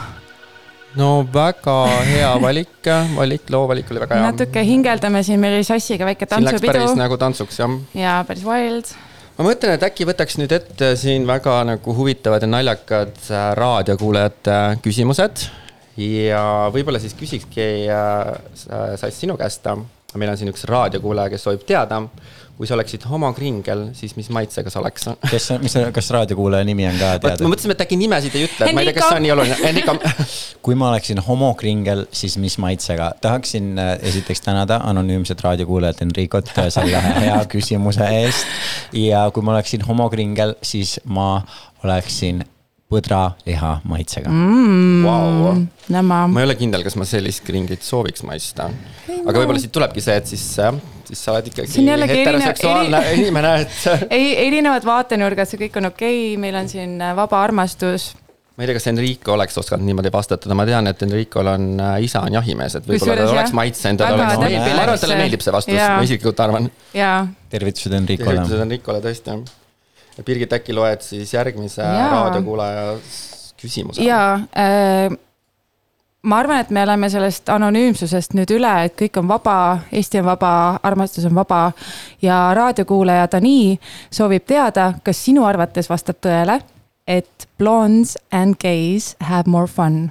no väga hea valik, valik, loo valik oli väga hea. natuke hingeldame siin, meil oli Sassiga väike läks päris tantsupidu nagu tantsuks jah ja päris wild. ma mõtlen, et äkki võtaks nüüd ette siin väga nagu huvitavad ja naljakad äh, raadiokuulajate küsimused ja võib-olla siis küsikski äh, Sass sinu käest. meil on siin üks raadiokuulaja, kes soovib teada, kui sa oleksid homokringel, siis mis maitsega sa oleks? kes, mis, kas raadiokuulaja nimi on ka teada me? mõtlesime, et äkki nimesid ei ütle, et ma ei tea, kas see on nii oluline. Enrika, [LAUGHS] kui ma oleksin homokringel, siis mis maitsega? tahaksin äh, esiteks tänada anonüümset raadiokuulajat Enricot äh, selle [LAUGHS] hea küsimuse eest. ja kui ma oleksin homokringel, siis ma oleksin põdraliha maitsega mm.. vau. Nämma. ma ei ole kindel, kas ma sellist kringlit sooviks maista. aga võib-olla siit tulebki see, et siis, siis sa oled ikkagi jällegi erine- heteroseksuaalne inimene, et [LAUGHS] ei, erinevad vaatenurgad, see kõik on okei okay., meil on siin äh, vaba armastus. ma ei tea, kas Enrico oleks osanud niimoodi vastatada, ma tean, et Enricol on äh, isa on jahimees, et võib-olla Kusjuures ta oleks maitsenud, ta väga oleks meeldinud, tüüpiline ma arvan, et talle see- meeldib see vastus, jaa. ma isiklikult arvan. tervitused Enricole tervitused. Enricole tõesti jah. Birgit, äkki loed siis järgmise Jaa. raadiokuulaja küsimuse? ja äh, ma arvan, et me oleme sellest anonüümsusest nüüd üle, et kõik on vaba, Eesti on vaba, armastus on vaba ja raadiokuulaja Dani soovib teada, kas sinu arvates vastab tõele, et blondes and gays have more fun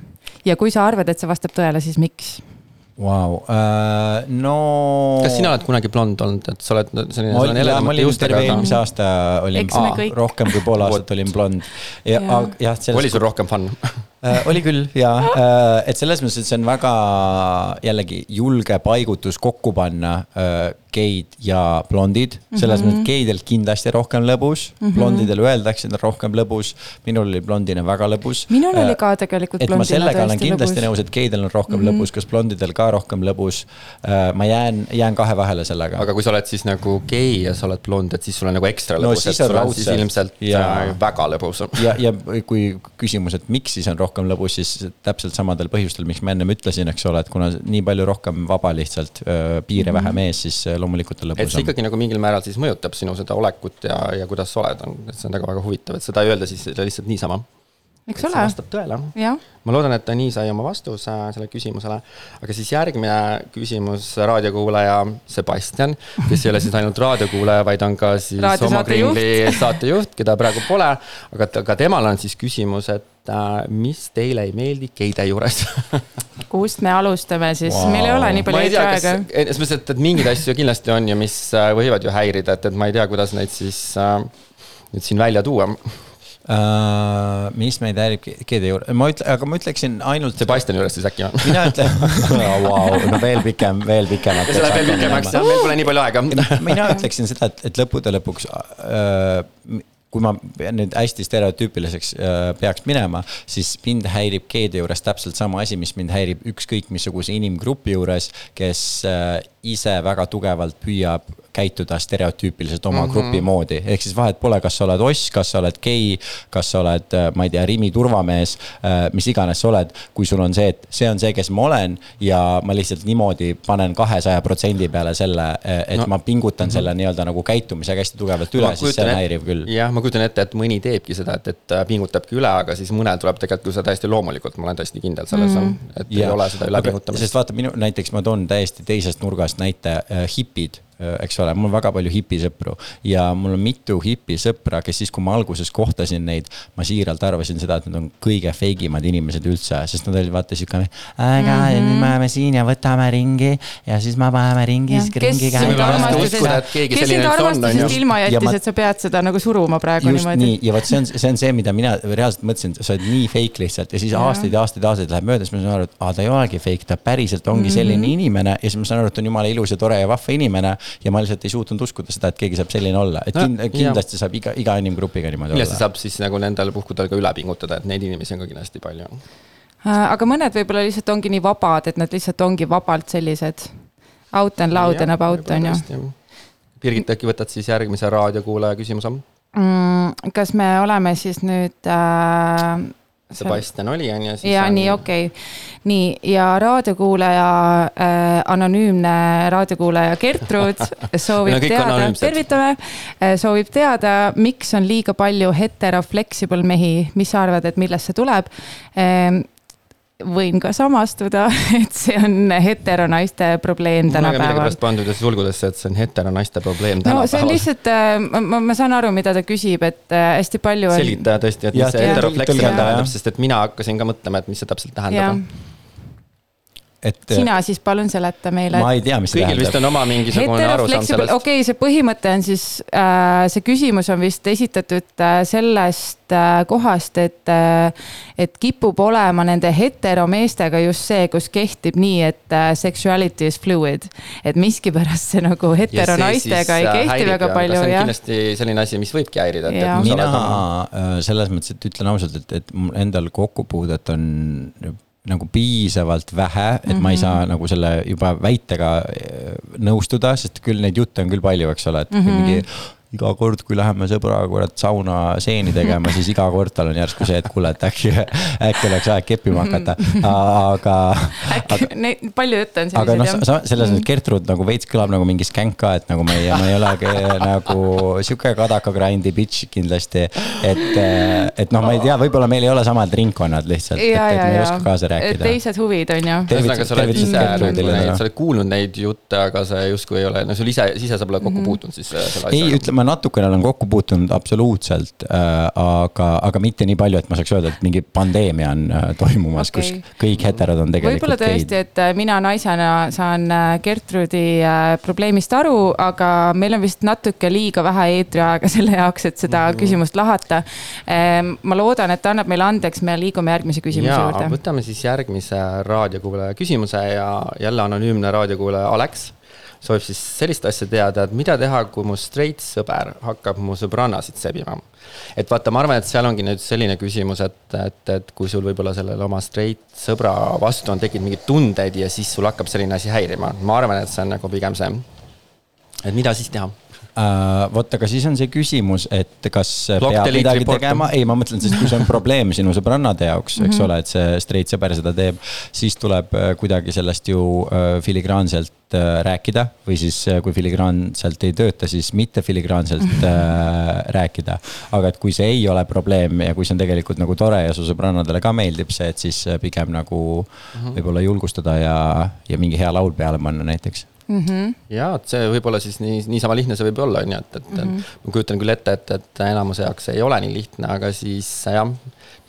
ja kui sa arvad, et see vastab tõele, siis miks? Vau, no. kas sina oled kunagi blond olnud, et sa oled selline, ma olin, terve, eelmise aasta olin rohkem kui pool [LAUGHS] aastat olin blond. ja Jaa., jah, oli sul rohkem fun? [LAUGHS] Äh, oli küll ja, et selles mõttes, et see on väga jällegi julge paigutus kokku panna äh, geid ja blondid. selles Mhm. mõttes, et geidel kindlasti rohkem lõbus mm, -hmm. blondidel öeldakse, et on rohkem lõbus. minul oli blondina väga lõbus. minul oli ka tegelikult et ma blondina sellega olen tõesti kindlasti lõbus. nõus, et geidel on rohkem Mhm. mm -hmm. lõbus, kas blondidel ka rohkem lõbus. ma jään, jään kahe vahele sellega. aga kui sa oled siis nagu gei ja sa oled blond, et siis sul on nagu ekstra No lõbus, siis et sul on siis ilmselt Jaa. äh, väga lõbus. ja, ja kui küsimus, et miks siis on rohkem lõbus, siis täpselt samadel põhjustel, miks ma ennem ütlesin, eks ole, et kuna nii palju rohkem vaba lihtsalt, piire mm -hmm. vähem ees, siis äh, loomulikult on Mhm. et see. ikkagi nagu mingil määral siis mõjutab sinu seda olekut ja, ja kuidas sa oled, on, et see on väga-väga huvitav, et seda ei öelda siis lihtsalt niisama. eks ole, vastab tõele. ma loodan, et ta nii sai oma vastuse selle küsimusele. aga siis järgmine küsimus, raadiokuulaja Sebastian, kes ei ole siis ainult raadiokuulaja, vaid on ka siis Raadiosaatejuht. oma kringli saatejuht, keda praegu pole. aga ka temal on siis küsimus, et äh, mis teile ei meeldi geide juures? [LAUGHS] kust me alustame siis wow., meil ei ole nii palju eetriaega kas, selles mõttes, et, et mingeid asju kindlasti on ju, mis äh, võivad ju häirida, et, et ma ei tea, kuidas neid siis äh, nüüd siin välja tuua. Uh, mis meid häirib keede juurde, ma ütlen, aga ma ütleksin ainult. Sebastiani juures siis äkki või? mina ütlen wow,, no veel pikem, veel pikemalt. see läheb veel pikemaks, meil pole nii palju aega. mina ütleksin seda, et, et lõppude lõpuks äh, kui ma nüüd hästi stereotüüpiliseks äh, peaks minema, siis mind häirib geede juures täpselt sama asi, mis mind häirib ükskõik missuguse inimgrupi juures, kes äh, ise väga tugevalt püüab käituda stereotüüpiliselt oma mm -hmm. grupi moodi, ehk siis vahet pole, kas sa oled oss, kas sa oled gei, kas sa oled, ma ei tea, Rimi turvamees, mis iganes sa oled, kui sul on see, et see on see, kes ma olen ja ma lihtsalt niimoodi panen kahesaja protsendi peale selle, et No. ma pingutan selle nii-öelda nagu käitumisega hästi tugevalt üle, siis see on häiriv küll. jah, ma kujutan ette, et mõni teebki seda, et, et äh, pingutabki üle, aga siis mõnel tuleb tegelikult ju see täiesti loomulikult, ma olen täiesti kindel selles mm, -hmm. et ja, ei ole seda ülepingutamist sest. vaata minu, näiteks ma toon täiesti teisest nurgast näite äh, hipid eks ole, mul on väga palju hipisõpru ja mul on mitu hipisõpra, kes siis, kui ma alguses kohtasin neid, ma siiralt arvasin seda, et nad on kõige fake imad inimesed üldse, sest nad olid vaata siuke, aga mm -hmm. nüüd me oleme siin ja võtame ringi ja siis me paneme ringi, siis kes sind armastusest ilma Ja jättis et sa pead seda nagu suruma praegu just niimoodi. nii. Ja vot see on, see on see, mida mina reaalselt mõtlesin, sa oled nii fake lihtsalt. Ja siis aastaid ja aastaid aastaid läheb mööda, siis ma saan aru, et aa, ta ei olegi fake, ta päriselt ongi Mhm. selline inimene. Ja siis ma saan aru, et on jumala ilus ja tore ja vahva inimene. Ja ma lihtsalt ei suutnud uskuda seda, et keegi saab selline olla, et No, kind, jaa. kindlasti saab iga, iga inimgrupiga niimoodi kindlasti olla. saab siis nagu nendel puhkudel ka üle pingutada, et neid inimesi on ka kindlasti palju. Äh, aga mõned võib-olla lihtsalt ongi nii vabad, et nad lihtsalt ongi vabalt sellised out and loud and about on ju. Birgit, äkki võtad siis järgmise raadiokuulaja küsimuse? mm,. kas me oleme siis nüüd äh, Sebastian oli, on ju. ja on... nii, okei. Okay.. nii, ja raadiokuulaja äh,, anonüümne raadiokuulaja Gertrud [LAUGHS] soovib kõik teada, tervitame. Äh,, soovib teada, miks on liiga palju hetero flexible mehi, mis sa arvad, et millest see tuleb? Ähm, võin ka samastuda, [LAUGHS] et see on heteronaiste probleem tänapäeval millegipärast pandud ju sulgudesse, et see on heteronaiste probleem no see on tänapäeval. lihtsalt, äh, ma, ma saan aru, mida ta küsib, et äh, hästi palju on. selgita tõesti, et Jah, mis see jah. tähendab, sest et mina hakkasin ka mõtlema, et mis see täpselt tähendab. Et sina siis palun seleta meile. ma ei tea, mis see kõigil vist tähendab. on oma mingisugune arusaam sellest okei okay,, see põhimõte on siis äh,, see küsimus on vist esitatud äh, sellest äh, kohast, et äh,, et kipub olema nende heteromeestega just see, kus kehtib nii, et äh, sexuality is fluid. et miskipärast see nagu heteronaistega ei kehti väga palju see on jah. kindlasti selline asi, mis võibki häirida, Jah. mina oled äh, selles mõttes, et ütlen ausalt, et, et mul endal kokkupuudet on nagu piisavalt vähe, et mm -hmm. ma ei saa nagu selle juba väitega äh, nõustuda, sest küll neid jutte on küll palju, eks ole, et mm -hmm. mingi iga kord, kui läheme sõbraga kurat sauna seeni tegema, siis iga kord tal on järsku see, et kuule, et äkki, äkki oleks aeg keppima hakata, aga. äkki, neid, palju jutte on aga noh, selliseid jah. Mhm. selles mõttes Gertrud nagu veits kõlab nagu mingi skänk ka, et nagu ma ei, ma ei olegi nagu sihuke kadaka grind'i bitch kindlasti. et, et noh, ma ei tea, võib-olla meil ei ole samad ringkonnad lihtsalt, et, et ja, me ei oska kaasa rääkida. teised huvid on ju. ühesõnaga, sa oled ise nagu neid, sa oled kuulnud neid jutte, aga sa justkui ei ole, no sul ise, ise sa pole kokku puutunud siis äh, selle ei, asjaga. Ütleme natukene olen kokku puutunud absoluutselt äh,, aga, aga mitte nii palju, et ma saaks öelda, et mingi pandeemia on äh, toimumas okay., kus kõik heterod on võib-olla tegelikult tõesti, et äh, mina naisena saan äh, Gertrudi äh, probleemist aru, aga meil on vist natuke liiga vähe eetriaega [LAUGHS] selle jaoks, et seda mm -hmm. küsimust lahata. ma loodan, et ta annab meile andeks, me liigume järgmise küsimuse ja juurde. võtame siis järgmise raadiokuulaja küsimuse ja jälle anonüümne raadiokuulaja Alex soovib siis sellist asja teada, et mida teha, kui mu straight sõber hakkab mu sõbrannasid sebima. et vaata, ma arvan, et seal ongi nüüd selline küsimus, et, et, et kui sul võib-olla sellele oma straight sõbra vastu on tekkinud mingeid tundeid ja siis sul hakkab selline asi häirima, ma arvan, et see on nagu pigem see, et mida siis teha vot, aga siis on see küsimus, et kas Block peab midagi report. tegema, ei, ma mõtlen, sest kui see on probleem sinu sõbrannade jaoks, eks Mhm. ole, et see straight sõber seda teeb, siis tuleb äh, kuidagi sellest ju äh, filigraanselt äh, rääkida või siis äh, kui filigraanselt ei tööta, siis mitte filigraanselt Mhm. äh, rääkida. aga et kui see ei ole probleem ja kui see on tegelikult nagu tore ja su sõbrannadele ka meeldib see, et siis äh, pigem nagu Mhm. võib-olla julgustada ja, ja mingi hea laul peale panna näiteks ja et see võib-olla siis nii, niisama lihtne see võib olla, on ju, et, et mm -hmm. ma kujutan küll ette, et, et enamuse jaoks ei ole nii lihtne, aga siis jah,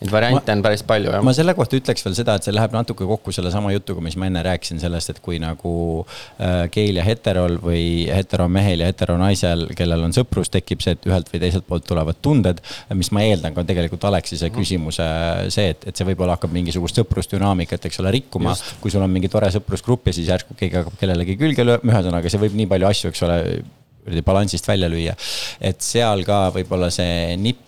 neid variante on päris palju jah ma. selle kohta ütleks veel seda, et see läheb natuke kokku sellesama jutuga, mis ma enne rääkisin sellest, et kui nagu äh, geil ja heterol või heteromehel ja heteronaisel, kellel on sõprus, tekib see, et ühelt või teiselt poolt tulevad tunded, mis ma eeldan ka tegelikult Alexise küsimuse see, et, et see võib-olla hakkab mingisugust sõprusdünaamikat, eks ole, rikkuma. kui sul on mingi tore sõprusgrupp ja siis järsku keegi hakkab kellelegi külge lööma, ühesõnaga see võib nii palju asju, eks ole, balansist välja lüüa. et seal ka võib-olla see nipp,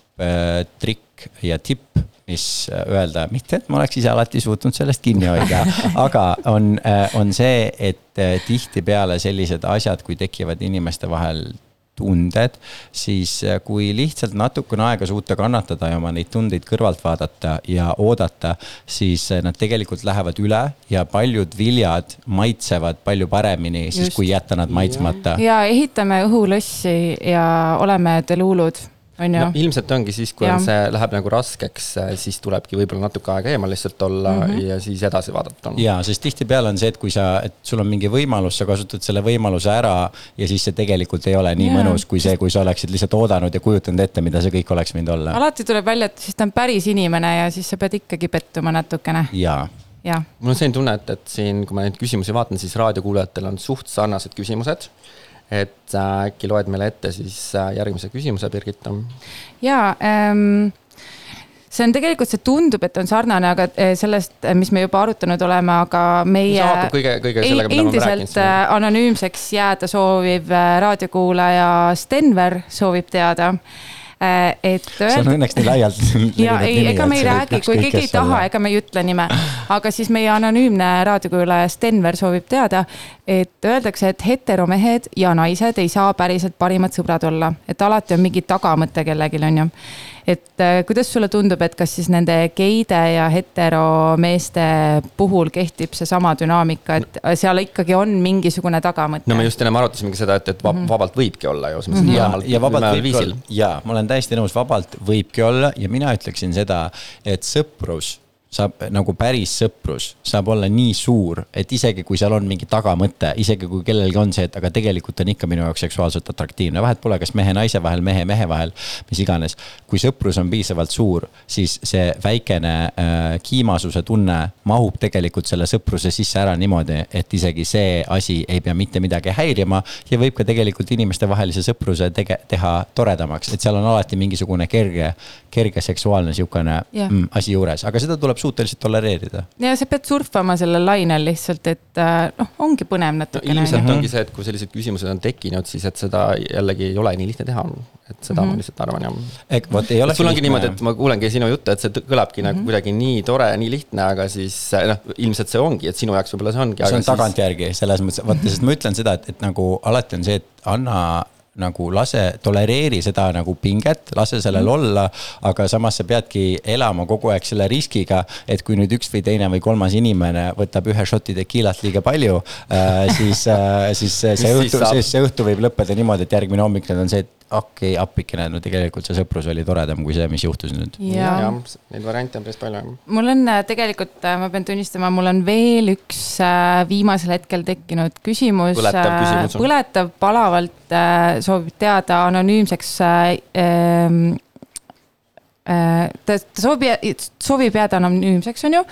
trikk ja tipp, mis äh, öelda, mitte et ma oleks ise alati suutnud sellest kinni hoida, [LAUGHS] aga on, on see, et äh, tihtipeale sellised asjad, kui tekivad inimeste vahel tunded, siis äh, kui lihtsalt natukene aega suuta kannatada ja oma neid tundeid kõrvalt vaadata ja oodata, siis äh, nad tegelikult lähevad üle ja paljud viljad maitsevad palju paremini, siis kui jätta nad maitsmata. ja ehitame õhulossi ja oleme ju no ilmselt ongi siis, kui on Jah. see, läheb nagu raskeks, siis tulebki võib-olla natuke aega eemal lihtsalt olla mm. -hmm. ja siis edasi vaadata. ja, sest tihtipeale on see, et kui sa, et sul on mingi võimalus, sa kasutad selle võimaluse ära ja siis see tegelikult ei ole nii Jaa. mõnus, kui see, kui sa oleksid lihtsalt oodanud ja kujutanud ette, mida see kõik oleks võinud olla. alati tuleb välja, et siis ta on päris inimene ja siis sa pead ikkagi pettuma natukene, jaa, jah. mul on selline tunne, et, et siin, kui ma neid küsimusi vaatan, siis raadiokuulajatel on suht sarnased küsimused. Et äh, äkki loed meile ette siis äh, järgmise küsimuse, Birgitta. ja ähm, see on tegelikult, see tundub, et on sarnane, aga eh, sellest, mis me juba arutanud oleme, aga meie kõige, kõige sellega, mida ma äh, anonüümseks jääda sooviv äh, raadiokuulaja Stenver soovib teada. Et see on õnneks nii laialt [LAUGHS] ja ei, ega me ei võib räägi, kui keegi ei taha ega me ei ütle nime. aga siis meie anonüümne raadiokuulaja Stenver soovib teada, et öeldakse, et heteromehed ja naised ei saa päriselt parimad sõbrad olla, et alati on mingi tagamõte kellelgi, on ju. et äh, kuidas sulle tundub, et kas siis nende geide ja heteromeeste puhul kehtib seesama dünaamika, et seal ikkagi on mingisugune tagamõte? no me just ennem arutasimegi seda, et, et Mhm. vab, vabalt võibki olla ju. ja, ja vabalt võibki olla, ja ma olen täiesti nõus, vabalt võibki olla. Ja mina ütleksin seda, et sõprus saab nagu päris sõprus saab olla nii suur, et isegi kui seal on mingi tagamõte, isegi kui kellelgi on see, et aga tegelikult on ikka minu jaoks seksuaalselt atraktiivne, vahet pole, kas mehe naise vahel, mehe mehe vahel, mis iganes. kui sõprus on piisavalt suur, siis see väikene äh, kiimasuse tunne mahub tegelikult selle sõpruse sisse ära niimoodi, et isegi see asi ei pea mitte midagi häirima ja võib ka tegelikult inimestevahelise sõpruse tege-, teha toredamaks, et seal on alati mingisugune kerge, kerge seksuaalne sihukene Jah. mm, asi juures, aga seda tuleb suhteliselt tolereerida. ja sa pead surfama sellel lainel lihtsalt, et äh, noh, ongi põnev no natukene. ilmselt ongi see, et kui sellised küsimused on tekkinud, siis et seda jällegi ei ole nii lihtne teha. et seda mm -hmm. ma lihtsalt arvan jah. ehk vot ei ole. sul ongi niimoodi, et ma kuulengi sinu juttu, et see kõlabki mm -hmm. nagu kuidagi nii tore, nii lihtne, aga siis noh, ilmselt see ongi, et sinu jaoks võib-olla see ongi. see on tagantjärgi selles mõttes, vaata, sest ma ütlen seda, et, et nagu alati on see, et anna nagu lase, tolereeri seda nagu pinget, lase sellel mm. olla, aga samas sa peadki elama kogu aeg selle riskiga, et kui nüüd üks või teine või kolmas inimene võtab ühe šoti tekiilat liiga palju äh,, siis äh,, siis see siis õhtu, see, see õhtu võib lõppeda niimoodi, et järgmine hommik nüüd on see, et okei okay,, appikene, no tegelikult see sõprus oli toredam kui see, mis juhtus nüüd. ja, ja neid variante on päris palju. mul on äh, tegelikult, ma pean tunnistama, mul on veel üks äh, viimasel hetkel tekkinud küsimus. Põletav küsimus on. põletav, palavalt äh, soovib teada anonüümseks äh, äh, ta, ta soovib, soovib jääda anonüümseks, on ju.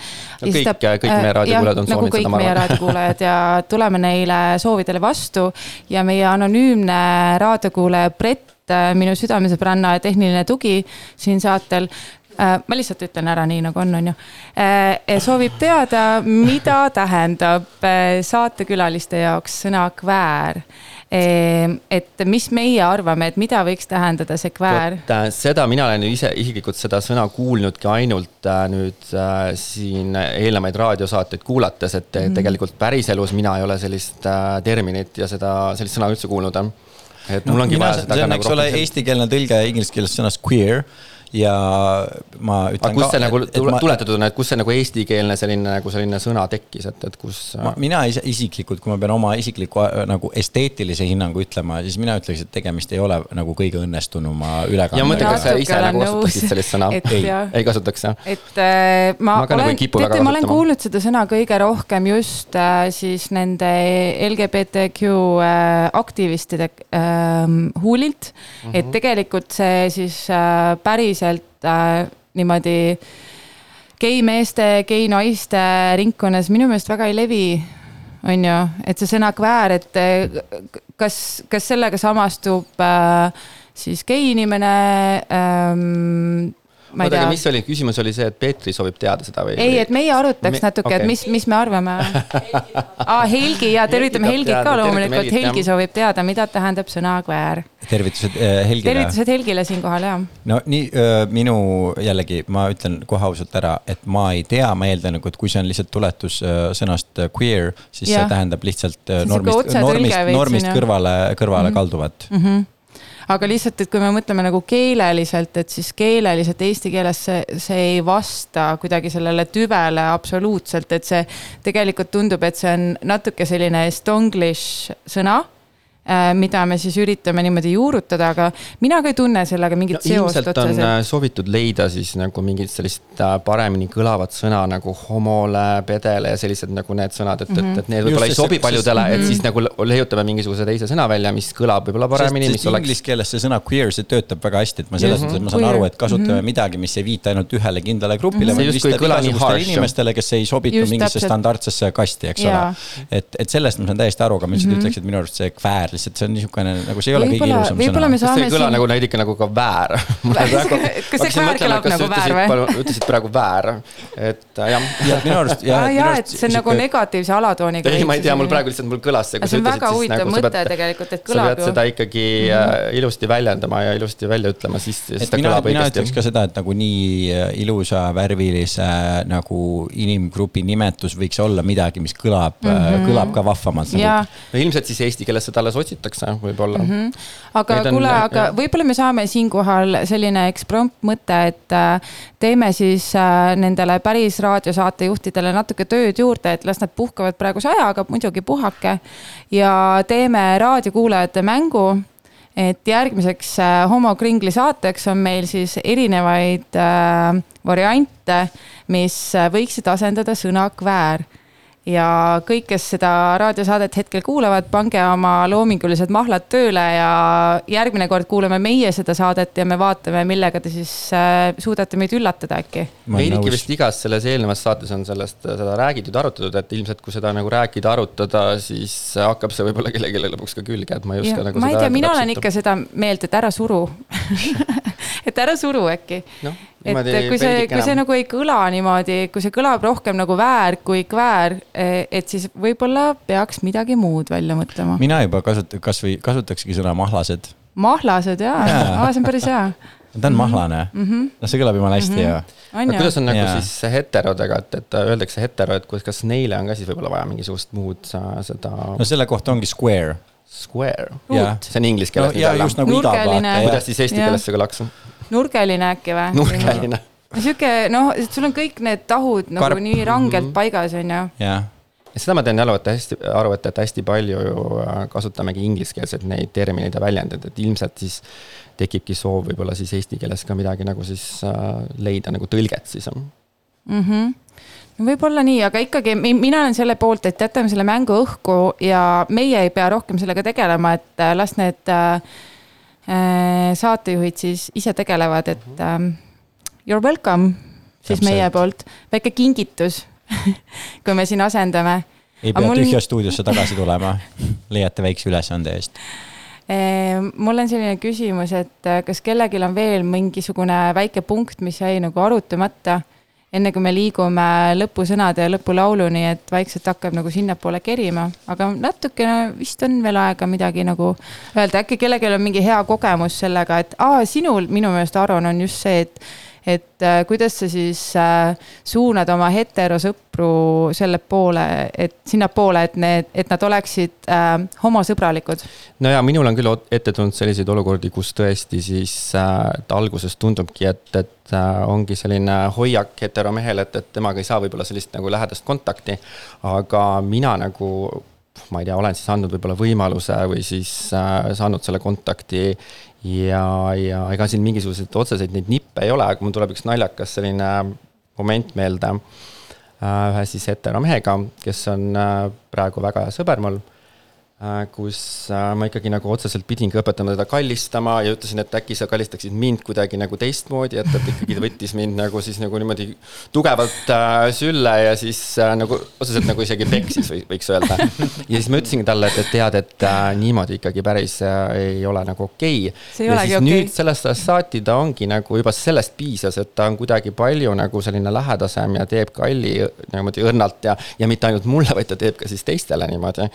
No kõik- kõik meie raadiokuulajad on nagu soovinud kõik seda, ma meie arvan. raadiokuulajad ja [LAUGHS] tuleme neile soovidele vastu ja meie anonüümne raadiokuulaja Brett, minu südamesõbranna ja tehniline tugi siin saatel äh, ma lihtsalt ütlen ära nii nagu on, on ju. soovib teada, mida tähendab äh, saatekülaliste jaoks sõna kväär. et mis meie arvame, et mida võiks tähendada see kväär? äh, seda mina olen ise isiklikult seda sõna kuulnudki ainult äh, nüüd äh, siin eelnevaid raadiosaateid kuulates, et mm -hmm. tegelikult päriselus mina ei ole sellist äh, terminit ja seda, sellist sõna üldse kuulnud. et mul ongi mina, vaja seda see on, nagu eks ole, rohkem. eestikeelne tõlge inglise keelest sõnast queer ja ma ütlen aga kust see nagu et- et ma- tuletatud on, et kust see nagu eestikeelne selline nagu selline sõna tekkis, et, et kus? ma, mina ise isiklikult, kui ma pean oma isikliku äh, nagu esteetilise hinnangu ütlema, siis mina ütleks, et tegemist ei ole nagu kõige õnnestunuma ja ülekandega. mõtle, kas sa ise nagu olen kasutaksid sellist sõna ei ei kasutaks jah? et äh, ma, Ma nagu olen, teate, ma olen kuulnud seda sõna kõige rohkem just äh, siis nende LGBTQ äh, aktivistide äh, huulilt mm. -hmm. et tegelikult see siis äh, päriselt äh, niimoodi gei meeste, gei naiste ringkonnas minu meelest väga ei levi on ju, et see sõna kväär, et äh, kas, kas sellega samastub äh, siis gei inimene ähm,. Ma ei tea mis oli, küsimus oli see, et Peetri soovib teada seda või? ei, et meie arutaks Me- natuke okay., et mis, mis me arvame. [LAUGHS] aa, Helgi ja tervitame Helgi Helgit ka loomulikult, Helgi jah. soovib teada, mida tähendab sõna kväär. tervitused äh, Helgile. tervitused Helgile siinkohal ja. no nii öö, minu jällegi ma ütlen kohe ausalt ära, et ma ei tea, ma eeldan nagu, et kui see on lihtsalt tuletus öö, sõnast öö, queer, siis Jah. see tähendab lihtsalt sihuke normist, normist, normist ju. kõrvale, kõrvale mm -hmm. kalduvat mm. -hmm aga lihtsalt, et kui me mõtleme nagu keeleliselt, et siis keeleliselt eesti keeles see, see ei vasta kuidagi sellele tüvele absoluutselt, et see tegelikult tundub, et see on natuke selline estonglish sõna mida me siis üritame niimoodi juurutada, aga mina ka ei tunne sellega mingit no, seost otseselt. äh, soovitud leida siis nagu mingit sellist äh, paremini kõlavat sõna nagu homole, pedele ja sellised nagu need sõnad, et mm, -hmm. et, et need võib-olla ei sobi sest- paljudele, Mhm. et siis nagu leiutame mingisuguse teise sõna välja, mis kõlab võib-olla paremini, mis oleks inglise keeles see sõna queer, see töötab väga hästi, et ma selles Just. mõttes, ma saan Queer. aru, et kasutame Mhm. mm -hmm. midagi, mis ei viita ainult ühele kindlale grupile mm, -hmm. vaid kõla nii igasugustele inimestele, kes ei sobitu Just mingisse täpselt. standardsesse kasti, eks Jaa. ole. et, et sellest ma saan täiesti aru, aga ma lihtsalt mm -hmm. ütleks, et minu arust see kväär lihtsalt see on niisugune nagu see ei ole kõige ilusam sõna. see ei kõla siin- nagu veidike nagu ka väär. [LAUGHS] Kas see väär kõlab nagu väär või? ütlesid praegu väär, et äh, jah. ja minu arust. aa jaa, et see on nagu negatiivse alatooniga. ei, ma ei tea, mul praegu lihtsalt mul kõlas see. see on väga huvitav mõte tegelikult, et sa kõlab pead ju. seda ikkagi äh, ilusti väljendama ja ilusti välja ütlema, siis, siis ta kõlab mina ütleks õigesti. ka seda, et nagu nii äh, ilusa värvilise nagu inimgrupi nimetus võiks olla midagi, mis kõlab -hmm. kõlab ka vahvamalt Mhm. nagu.. no ilmselt siis eesti keeles seda alles otsitakse võib-olla mm. -hmm. aga Neid on- kuule, aga võib-olla me saame siinkohal selline eksprompt-mõte, et äh, teeme siis äh, nendele päris raadiosaatejuhtidele natuke tööd juurde, et las nad puhkavad praeguse ajaga, muidugi puhake. ja teeme raadiokuulajate mängu, et järgmiseks äh, Homo Kringli saateks on meil siis erinevaid äh, variante, mis võiksid asendada sõna kväär ja kõik, kes seda raadiosaadet hetkel kuulavad, pange oma loomingulised mahlad tööle ja järgmine kord kuulame meie seda saadet ja me vaatame, millega te siis äh, suudate meid üllatada äkki. veidike vist igas selles eelnevas saates on sellest, seda räägitud, arutatud, et ilmselt kui seda nagu rääkida, arutada, siis hakkab see võib-olla kellelegi lõpuks ka külge, et ma ei oska nagu ma ei tea, mina olen ikka seda meelt, et ära suru [LAUGHS] et ära suru äkki. noh, et kui see, kui see nagu ei kõla niimoodi, kui see kõlab rohkem nagu väär kui kväär, et siis võib-olla peaks midagi muud välja mõtlema. mina juba kasutan, kasvõi kasutakski sõna mahlased. mahlased jaa ja., see on päris hea, ta on mahlane mm. Mhm. -hmm. noh, see kõlab jumala hästi mm -hmm. on ju kuidas. on nagu Jaa. siis heterodega, et, et öeldakse hetero, et kus- kas neile on ka siis võib-olla vaja mingisugust muud seda no selle kohta ongi square. square, see on inglise no keeles ja nüüd just nagu Nurgeline. vaata. kuidas siis eesti keeles see kõlaks? Nurgeline äkki või? nurgeline. sihuke noh, sul on kõik need tahud nagu Karp. nii rangelt paigas, on ju. jah, ja seda ma tean aru, et hästi, aru, et, et hästi palju ju äh, kasutamegi ingliskeelseid neid termineid ja väljendeid, et ilmselt siis tekibki soov võib-olla siis eesti keeles ka midagi nagu siis äh, leida nagu tõlget siis. mm. -hmm. no võib-olla nii, aga ikkagi mi- mina olen selle poolt, et jätame selle mängu õhku ja meie ei pea rohkem sellega tegelema, et äh, las need äh, saatejuhid siis ise tegelevad, et äh, you are welcome siis Täpselt. meie poolt, väike kingitus, [LAUGHS] kui me siin asendame ei pea mul- tühja stuudiosse tagasi tulema. leiate väikse ülesande eest. Eh, mul on selline küsimus, et eh, kas kellelgi on veel mingisugune väike punkt, mis jäi nagu arutamata, enne kui me liigume lõpusõnade ja lõpulauluni, et vaikselt hakkab nagu sinnapoole kerima, aga natukene vist on veel aega midagi nagu öelda, äkki kellelgi on mingi hea kogemus sellega, et aa, sinul minu meelest, Aron, on just see, et et äh, kuidas sa siis äh, suunad oma heterosõpru selle poole, et sinnapoole, et need, et nad oleksid äh, homosõbralikud no ja minul on küll ette tulnud selliseid olukordi, kus tõesti siis äh, alguses tundubki, et, et äh, ongi selline hoiak heteromehel, et, et temaga ei saa võib-olla sellist nagu lähedast kontakti. aga mina nagu, ma ei tea, olen siis andnud võib-olla võimaluse või siis äh, saanud selle kontakti ja, ja ega siin mingisuguseid otseseid neid nippe ei ole, aga mul tuleb üks naljakas selline moment meelde äh, ühe siis heteromehega, kes on äh, praegu väga hea sõber mul. äh, kus äh, ma ikkagi nagu otseselt pidingi õpetama teda kallistama ja ütlesin, et äkki sa kallistaksid mind kuidagi nagu teistmoodi, et, et ikkagi võttis mind nagu siis nagu niimoodi tugevalt äh, sülle ja siis äh, nagu otseselt nagu isegi peksis või võiks öelda. ja siis ma ütlesingi talle, et, et tead, et äh, niimoodi ikkagi päris äh, ei ole nagu okei okay.. Ja siis okei. nüüd sellest ajast saati ta ongi nagu juba sellest piisas, et ta on kuidagi palju nagu selline lähedasem ja teeb kalli niimoodi õrnalt ja, ja mitte ainult mulle, vaid ta teeb ka siis teistele niimoodi.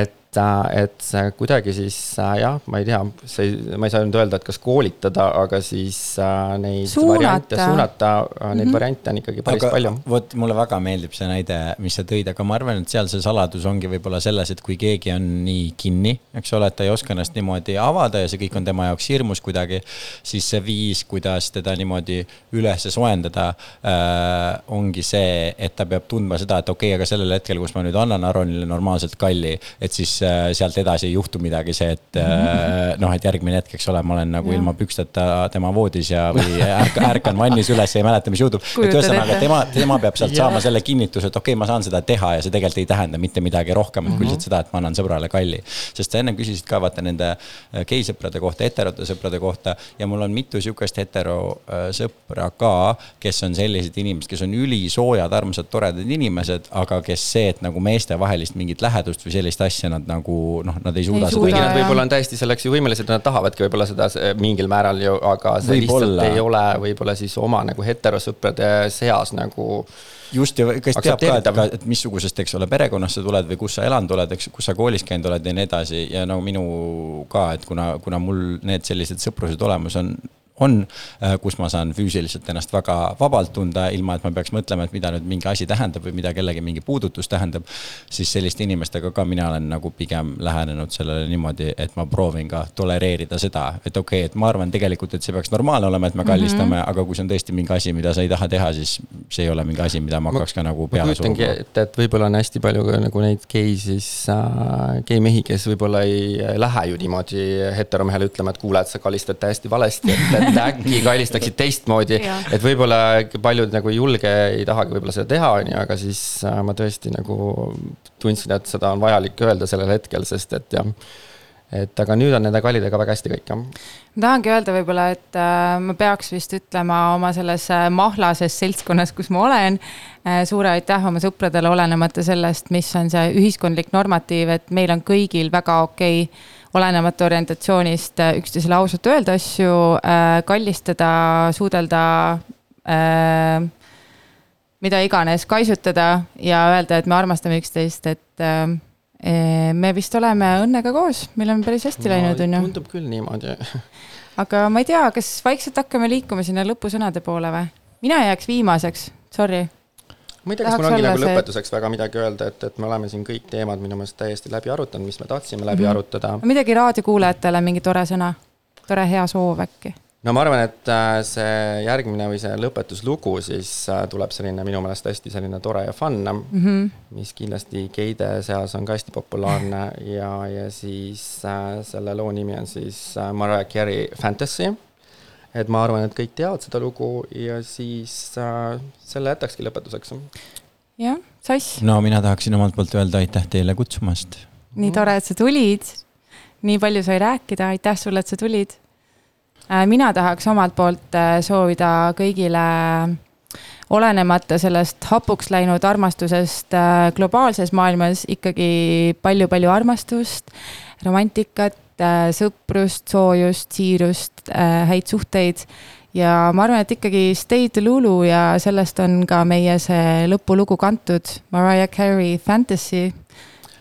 et, et see kuidagi siis äh, jah, ma ei tea, see, ma ei saa nüüd öelda, et kas koolitada, aga siis äh, neid Suunata. variante suunata, neid mm -hmm. variante on ikkagi päris aga palju. vot mulle väga meeldib see näide, mis sa tõid, aga ma arvan, et seal see saladus ongi võib-olla selles, et kui keegi on nii kinni, eks ole, et ta ei oska ennast niimoodi avada ja see kõik on tema jaoks hirmus kuidagi, siis see viis, kuidas teda niimoodi üles soojendada äh,, ongi see, et ta peab tundma seda, et okei okay,, aga sellel hetkel, kus ma nüüd annan Aronile normaalselt kalli, et siis äh, sealt edasi ei juhtu midagi, see, et äh, noh, et järgmine hetk, eks ole, ma olen nagu ilma püksteta tema voodis ja, või ärk- ärkan vannis üles ja ei mäleta, mis juhtub. et ühesõnaga tema, tema peab sealt saama selle kinnituse, et okei okay,, ma saan seda teha ja see tegelikult ei tähenda mitte midagi rohkemat kui lihtsalt seda, et ma annan sõbrale kalli. sest sa ennem küsisid ka vaata nende äh, geisõprade kohta, heterote sõprade kohta ja mul on mitu sihukest hetero äh, sõpra ka, kes on sellised inimesed, kes on ülisoojad, armsad, toredad inimesed, aga kes see, et nagu meestevahelist mingit lähedust või sellist asja nad nagu noh, nad ei suuda Ei seda kuigi nad võib-olla on täiesti selleks ju võimelised nad tahavadki võib-olla seda mingil määral ju, aga see Võib-olla. lihtsalt ei ole võib-olla siis oma nagu heterosõprade seas nagu just ja kes teab ka, et et missugusest, eks ole, perekonnast sa tuled või kus sa elanud oled, eks, kus sa koolis käinud oled ja nii edasi ja no minu ka, et kuna, kuna mul need sellised sõprused olemas on, on, kus ma saan füüsiliselt ennast väga vabalt tunda, ilma et ma peaks mõtlema, et mida nüüd mingi asi tähendab või mida kellegi mingi puudutus tähendab. siis selliste inimestega ka mina olen nagu pigem lähenenud sellele niimoodi, et ma proovin ka tolereerida seda, et okei okay,, et ma arvan tegelikult, et see peaks normaalne olema, et me kallistame mm, -hmm. aga kui see on tõesti mingi asi, mida sa ei taha teha, siis see ei ole mingi asi, mida ma hakkaks ka nagu peale suruma. ette, et võib-olla on hästi palju ka nagu neid gei siis äh,, gei mehi, kes võib-olla ei lähe ju niimoodi heteromehele ütlema, et kuule, et sa kallistad täiesti valesti, et, et äkki kallistaksid teistmoodi. Et võib-olla paljud nagu ei julge, ei tahagi võib-olla seda teha, on ju, aga siis äh, ma tõesti nagu tundsin, et seda on vajalik öelda sellel hetkel, sest et jah, et aga nüüd on nende kallidega väga hästi kõik jah. ma tahangi öelda võib-olla, et äh, ma peaks vist ütlema oma selles äh, mahlases seltskonnas, kus ma olen äh,, suure aitäh oma sõpradele, olenemata sellest, mis on see ühiskondlik normatiiv, et meil on kõigil väga okei okay, olenemata orientatsioonist äh, üksteisele ausalt öelda asju äh,, kallistada, suudelda äh,, mida iganes, kaisutada ja öelda, et me armastame üksteist, et äh, eh, me vist oleme õnnega koos, meil on päris hästi läinud, on ju. tundub küll niimoodi. [LAUGHS] aga ma ei tea, kas vaikselt hakkame liikuma sinna lõpusõnade poole või? mina jääks viimaseks, sorry. Ma ei tea, kas mul ongi nagu lõpetuseks väga midagi öelda, et, et me oleme siin kõik teemad minu meelest täiesti läbi arutanud, mis me tahtsime läbi Mhm. arutada. midagi raadiokuulajatele, mingi tore sõna, tore hea soov äkki. no ma arvan, et äh, see järgmine või see lõpetuslugu siis äh, tuleb selline minu meelest hästi selline tore ja fun, Mm -hmm. mis kindlasti geide seas on ka hästi populaarne [LAUGHS] ja, ja siis äh, selle loo nimi on siis Mariah Carey Fantasy. Et ma arvan, et kõik teavad seda lugu ja siis äh, selle jätakski lõpetuseks. jah, Sass, no mina tahaksin omalt poolt öelda aitäh teile kutsumast. nii tore, et sa tulid. nii palju sai rääkida, aitäh sulle, et sa tulid. mina tahaks omalt poolt äh, soovida kõigile olenemata sellest hapuks läinud armastusest äh, globaalses maailmas ikkagi palju-palju armastust, romantikat, sõprust, soojust, siirust, häid suhteid ja ma arvan, et ikkagi Stay Delulu ja sellest on ka meie see lõpulugu kantud, Mariah Carey Fantasy.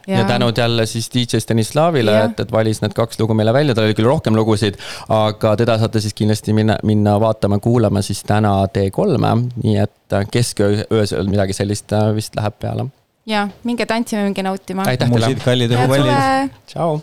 ja tänud jälle siis DJ Stanislavile, et, et valis need kaks lugu meile välja, tal oli küll rohkem lugusid, aga teda saate siis kindlasti minna, minna vaatama-kuulama siis täna T3-e, nii et kesköö, öösel midagi sellist äh, vist läheb peale. ja minge tantsima, minge nautima. aitäh teile, kallid head õhupallid. suve. tšau.